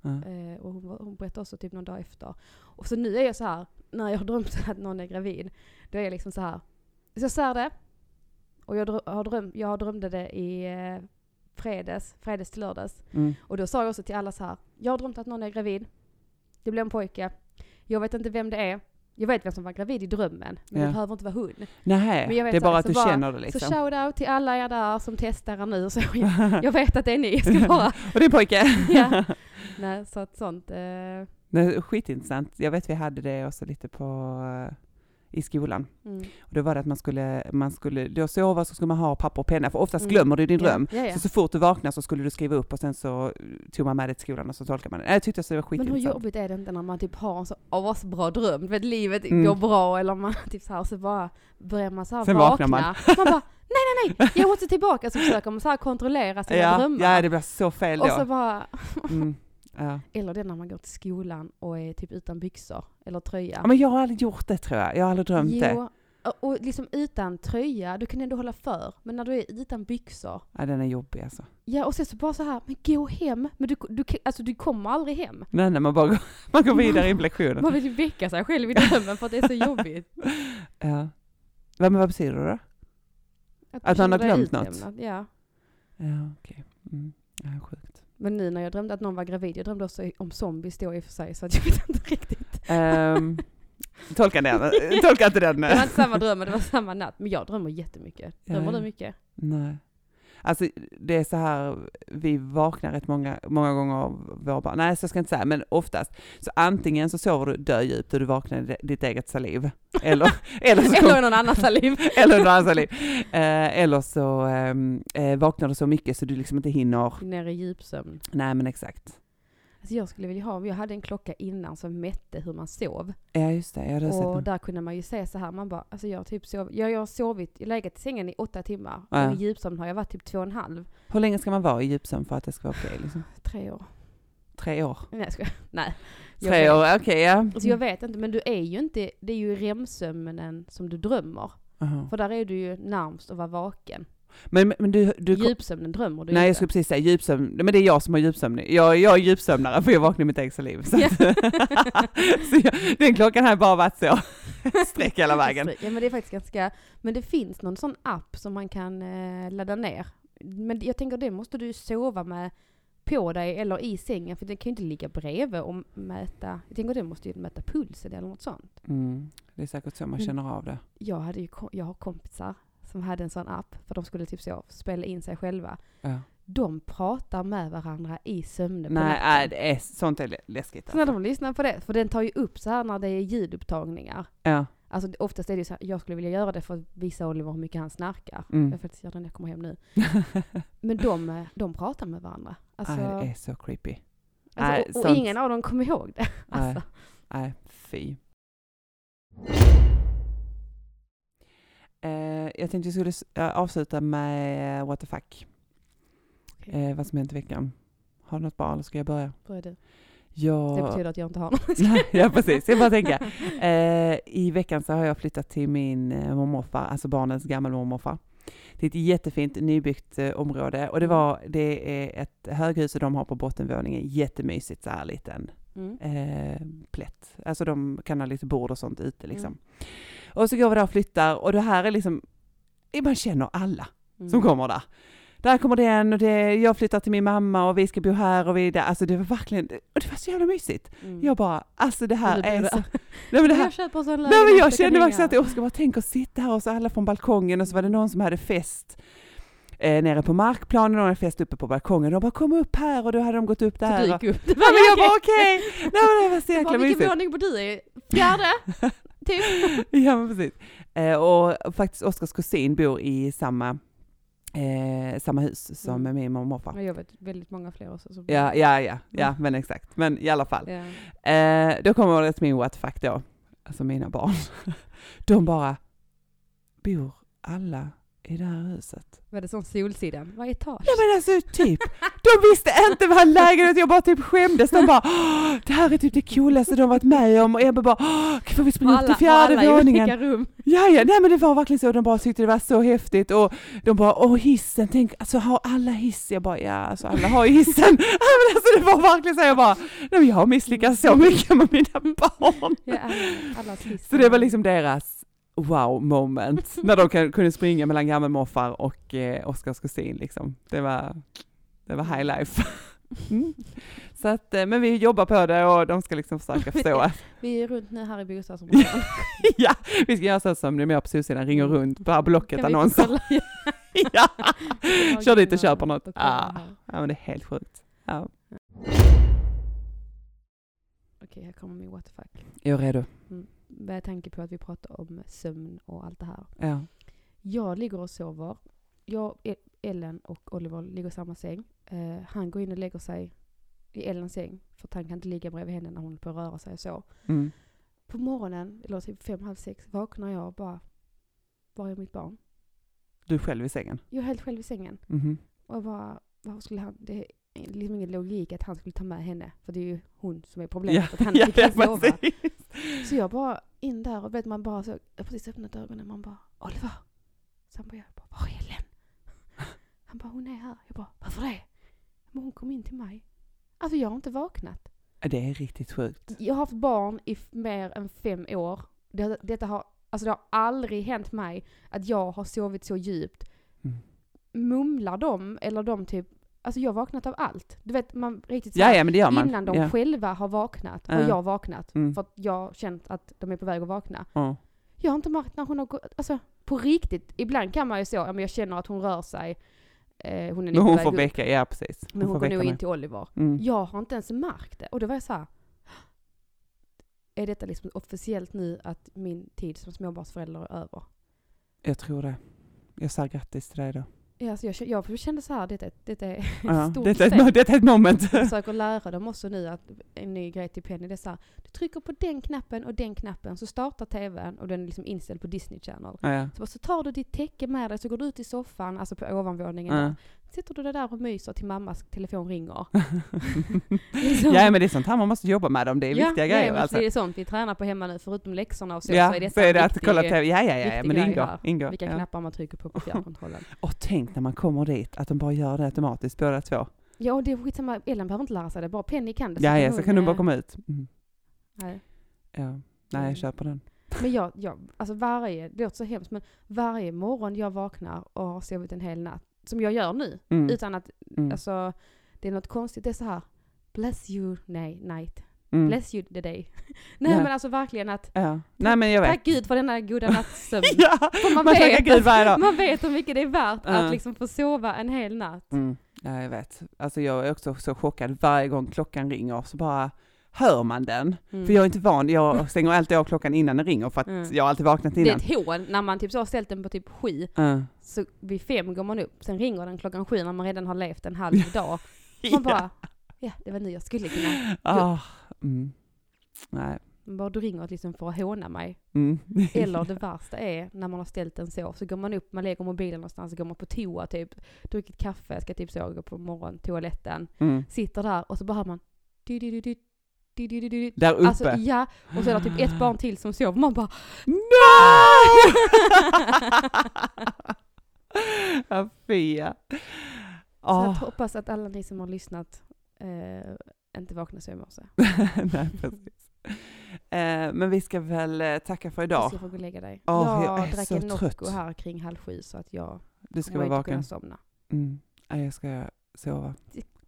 Ja. Eh, och hon, hon berättade också typ någon dag efter. Och så nu är jag så här, när jag har drömt att någon är gravid, då är jag liksom så här. Så jag säger det. Och jag, drö- har drömt, jag drömde det i eh, fredags, fredags till lördags. Mm. Och då sa jag också till alla så här. Jag har drömt att någon är gravid. Det blir en pojke. Jag vet inte vem det är. Jag vet vem som var gravid i drömmen. Men Ja. det behöver inte vara hon. Nej, Men jag vet det är bara här, att du bara- känner det liksom. Så shout out till alla er där som testar er nu. Så jag, jag vet att det är ni. Ska bara... Och det är en pojke. Ja. Nej, så att sånt. Eh, Nej, skitintressant. Jag vet vi hade det också lite på eh, i skolan. mm. Och då var det att man skulle, man skulle då sova så skulle man ha papper och penna, för oftast Mm. glömmer du din Ja, dröm. Ja, ja. Så så fort du vaknar så skulle du skriva upp och sen så eh, tog man med det till skolan och så tolkar man det. Jag tyckte det var Men hur skitintressant. jobbigt är det inte när man typ har en så asbra dröm? Du vet livet Mm. går bra eller man typ så här, så bara börjar man så här Sen vakna. man. man bara nej nej nej, jag måste tillbaka. Så försöker man så här kontrollera sina ja, drömmar. ja, det blir så fel då. och så bara, Mm. Ja. eller det när man går till skolan och är typ utan byxor eller tröja. ja, men jag har aldrig gjort det tror jag. Jag har aldrig drömt det. Jo, och- och liksom utan tröja, du kan ändå hålla för. Men när du är utan byxor, Ja, den är jobbig alltså. ja och sen så bara så här, men gå hem. Men du, du, alltså, du kommer aldrig hem. Nej, nej, man bara går, man går vidare i lektionen. Man vill ju väcka sig själv i drömmen för att det är så jobbigt. Ja. Men vad betyder det då? Att du man har glömt något? Ja. Ja, okej. Mm. Ja, sjukt. Men nu när jag drömde att någon var gravid, jag drömde också om zombies då i och för sig, så att jag vet inte riktigt. Um, tolka den. Tolka inte den. Det var inte samma dröm, men det var samma natt. Men jag drömmer jättemycket. Drömmer du mycket? Nej. Alltså det är så här, vi vaknar rätt många, många gånger av våra barn, nej så ska jag inte säga, men oftast. Så antingen så sover du dödjupt och du vaknar i ditt eget saliv, eller, eller, så, Eller någon annans saliv. eller någon annan saliv. Eh, eller så ehm, eh, vaknar du så mycket så du liksom inte hinner, Ner i djupsömn. nej men exakt. Alltså jag skulle vilja ha, jag hade en klocka innan som mätte hur man sov. Ja just det, jag hade sett Och den. där kunde man ju se så här, man bara, alltså jag har typ sov, jag, jag har sovit, jag legat i sängen i åtta timmar. Ja. Och i djupsömn har jag varit typ två och en halv, Hur länge ska man vara i djupsömn för att det ska vara okej? liksom? tre år. Tre år? Nej jag skojar. Nej. Jag Tre vet. år, okej ja. Alltså jag vet inte, men du är ju inte, det är ju REM-sömnen som du drömmer. Aha. För där är du ju närmst att vara vaken. Men, men du, du Djupsömnen drömmer du Nej jag inte. skulle precis säga djupsömn, men det är jag som har djupsömn. Jag, jag är djupsömnare för jag vaknar i mitt eget liv. Så, att, så jag, den klockan har bara varit så, streck hela vägen. Ja men det är faktiskt ganska, men det finns någon sån app som man kan eh, ladda ner. Men jag tänker det måste du sova med på dig eller i sängen för det kan ju inte ligga bredvid och mäta, jag tänker det måste ju mäta pulsen eller något sånt. Mm, det är säkert så man Mm. känner av det. Jag, hade ju, jag har kompisar som hade en sån app för de skulle typ så spela in sig själva. Ja. De pratar med varandra i sömnen Nej, nej, det är, sånt är lä- läskigt. Så när Alltså. de lyssnar på det, för den tar ju upp så här när det är ljudupptagningar. Ja. Alltså oftast är det ju så här, jag skulle vilja göra det för att visa Oliver hur mycket han snarkar. Mm. Jag får faktiskt göra det när jag kommer hem nu. Men de, eh, de pratar med varandra. Alltså, Nej, det är så creepy. alltså, nej, och, och sånt- ingen av dem kommer ihåg det. Nej. Alltså. Nej, fy. Eh, jag tänkte vi skulle eh, avsluta med eh, what the fuck. Eh, vad som hänt i veckan. Har du något bra eller ska jag börja? Börjar du. Jag... Det betyder att jag inte har något. Ja precis, jag bara tänka. Eh, I veckan så har jag flyttat till min eh, mormorfar, alltså barnens gammelmormorfar. Det är ett jättefint nybyggt eh, område och det, var, det är ett höghus och de har på bottenvåningen jättemysigt så här liten Mm. plätt. Alltså de kan ha lite bord och sånt ute liksom. Mm. Och så går vi där och flyttar och det här är liksom, man känner alla Mm. som kommer där. Där kommer den och det, jag flyttar till min mamma och vi ska bo här och vi där. Alltså det var verkligen, och det var så jävla mysigt. Mm. Jag bara, alltså det här Du är så... Nej men det här, Jag köper sån nej men jag kände faktiskt att jag ska bara tänka och sitta här och så alla från balkongen och så var det någon som hade fest. eh, nere på markplanen och en fest uppe på balkongen. De bara kom upp här och då hade de gått upp Så där. du Och, gick upp. ja, men jag bara okej, nej men det var så jäkla Bara, vilken mysigt. våning bor du i? Fjärde? typ. Ja men precis. Eh, och faktiskt Oskars kusin bor i samma, eh, samma hus som Mm. min mormor och morfar. Jag vet väldigt många fler också. Som Ja, ja, ja, ja, Mm. men exakt. Men i alla fall. Ja. Eh, då kommer till min what fuck då, alltså mina barn. De bara, bor alla i det här huset? Var det sån Solsidan? Vad etage? Nej men alltså typ, de visste inte vad en lägenhet jag bara typ skämdes. De bara, "Åh, det här är typ det coolaste de varit med om och Ebba bara, "Åh, får vi springa upp till fjärde alla våningen? olika rum. Ja, ja, nej men det var verkligen så, de bara tyckte det var så häftigt och de bara, åh hissen, tänk, alltså har alla hiss? Jag bara, ja alltså alla har ju hissen. Men alltså det var verkligen så, jag bara, nej men jag har misslyckats så mycket med mina barn. Ja, alla. Så det var liksom deras wow moment, när de kunde springa mellan gammelmorfar och eh, Oskars kusin liksom. Det var, det var high life. Mm. Så att, eh, men vi jobbar på det och de ska liksom försöka förstå Vi är runt nu här i bostadsområdet. ja, vi ska göra så som de gör på Solsidan, ringer runt på det här blocket Kan vi annonser. kolla? ja. Kör dit och köper något. Ah. ja, men det är helt sjukt. Ja. Okej, här kommer min what the fuck. Jag är redo. Med tanke på att vi pratar om sömn och allt det här. Ja. Jag ligger och sover. Jag, E- Ellen och Oliver ligger i samma säng. Eh, han går in och lägger sig i Ellens säng. För att han kan inte ligga bredvid henne när hon på röra sig och så. Mm. På morgonen, eller typ fem, halv sex, vaknar jag och bara, var är mitt barn? Du är själv i sängen. Jag är helt själv i sängen. Mhm. Och jag bara, varför skulle han, det är liksom ingen logik att han skulle ta med henne. För det är ju hon som är problemet, att han ja, inte kan ja, sova. Så jag bara in där och vet man bara så, jag har precis öppnat ögonen man bara Oliver. Så han bara, jag bara var är Ellen? Han bara hon är här. Jag bara varför det? Men hon kom in till mig. Alltså jag har inte vaknat. Det är riktigt sjukt. Jag har haft barn i mer än fem år. Det, detta har, alltså det har aldrig hänt mig att jag har sovit så djupt. Mm. Mumlar de eller de typ, alltså jag har vaknat av allt. Du vet man riktigt så Ja, ja, men man. Innan de ja. själva har vaknat har Ja. jag vaknat. Mm. För att jag har känt att de är på väg att vakna. Ja. Jag har inte märkt när hon har gått, alltså på riktigt. Ibland kan man ju så, ja, men jag känner att hon rör sig. Eh, hon är Men lite på hon väg får väcka, ja precis. Men hon går nog in till Oliver. Mm. Jag har inte ens märkt det. Och då var jag så här. Är detta liksom officiellt nu att min tid som småbarnsförälder är över? Jag tror det. Jag säger grattis till dig då. Alltså jag, jag kände så här, detta, detta är ett Ja, stort detta, är ett, detta är ett moment. Jag försöker lära dem också nu att en ny grej till Penny det är så här, du trycker på den knappen och den knappen så startar tvn och den är liksom inställd på Disney Channel. Ja, ja. Så, så tar du ditt täcke med dig så går du ut i soffan, alltså på ovanvåningen Ja. där. Sitter du där och myser till mammas telefon ringer. Liksom. ja men det är sånt här man måste jobba med dem, det är Ja, viktiga ja, grejer alltså. Det är sånt vi tränar på hemma nu, förutom läxorna och så, Ja, så är det så är det att kolla TV. Ja, ja, ja, ja men det ingår. ingår vilka ja. knappar man trycker på på fjärrkontrollen. Och tänk när man kommer dit, att de bara gör det automatiskt båda två. ja, och det är skitsamma, Ellen behöver inte lära sig det, bara Penny kan det. Ja, ja, hon, så kan du bara komma ut. Mm. nej. Ja. Nej, Mm. jag köper den. Men jag, jag, alltså varje, det låter så hemskt, men varje morgon jag vaknar och har sovit en hel natt, som jag gör nu, Mm. utan att, Mm. alltså, det är något konstigt, det är så här, bless you, nej, night, Mm. bless you the day. nej Ja. men alltså verkligen att, Ja. Nej men jag vet. tack gud för denna goda nattsömn. ja, För man, man vet, Gud varje dag. man vet hur mycket det är värt Ja. att liksom få sova en hel natt. Mm. Ja, jag vet. Alltså jag är också så chockad varje gång klockan ringer så bara hör man den. Mm. För jag är inte van, jag stänger alltid av klockan innan den ringer för att Mm. jag har alltid vaknat det är innan. ett hån när man typ så har ställt den på typ sju, Ja. så vid fem går man upp, sen ringer den klockan sju när man redan har levt en halv dag. Man bara, ja det var nu jag skulle kunna Ah, mm. Nej. Man bara, du ringer liksom för att håna mig. Mm. Eller det värsta är när man har ställt den så, så går man upp, man lägger mobilen någonstans, så går man på toa typ, druckit kaffe, ska typ så gå på morgon, toaletten, Mm. sitter där och så bara hör man du, du, du, du, du, du, du, du. Där uppe. Alltså ja, och så är det typ ett barn till som sover, man bara No! ja, fy ja. Så jag hoppas att alla ni som har lyssnat eh, inte vaknar så i morse. Nej, precis. Eh, men vi ska väl eh, tacka för Du idag. ska få gå och lägga dig. Åh, jag jag drack en Nocco här kring halv sju så att jag Du ska kommer vara inte kunna vaken. somna. Mm. Nej, jag ska sova.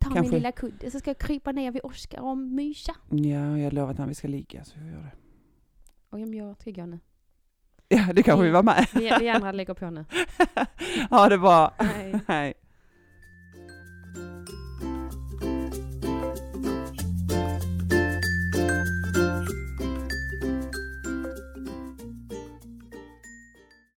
Ta min Kanske. lilla kudde så ska jag krypa ner vid Oskar och mysa. Ja, jag har lovat att vi ska ligga så vi gör det. Och jag ska gå nu. Ja, du kanske vill vara med. Vi, vi andra lägger på nu. Ha det bra. Hej. Hej.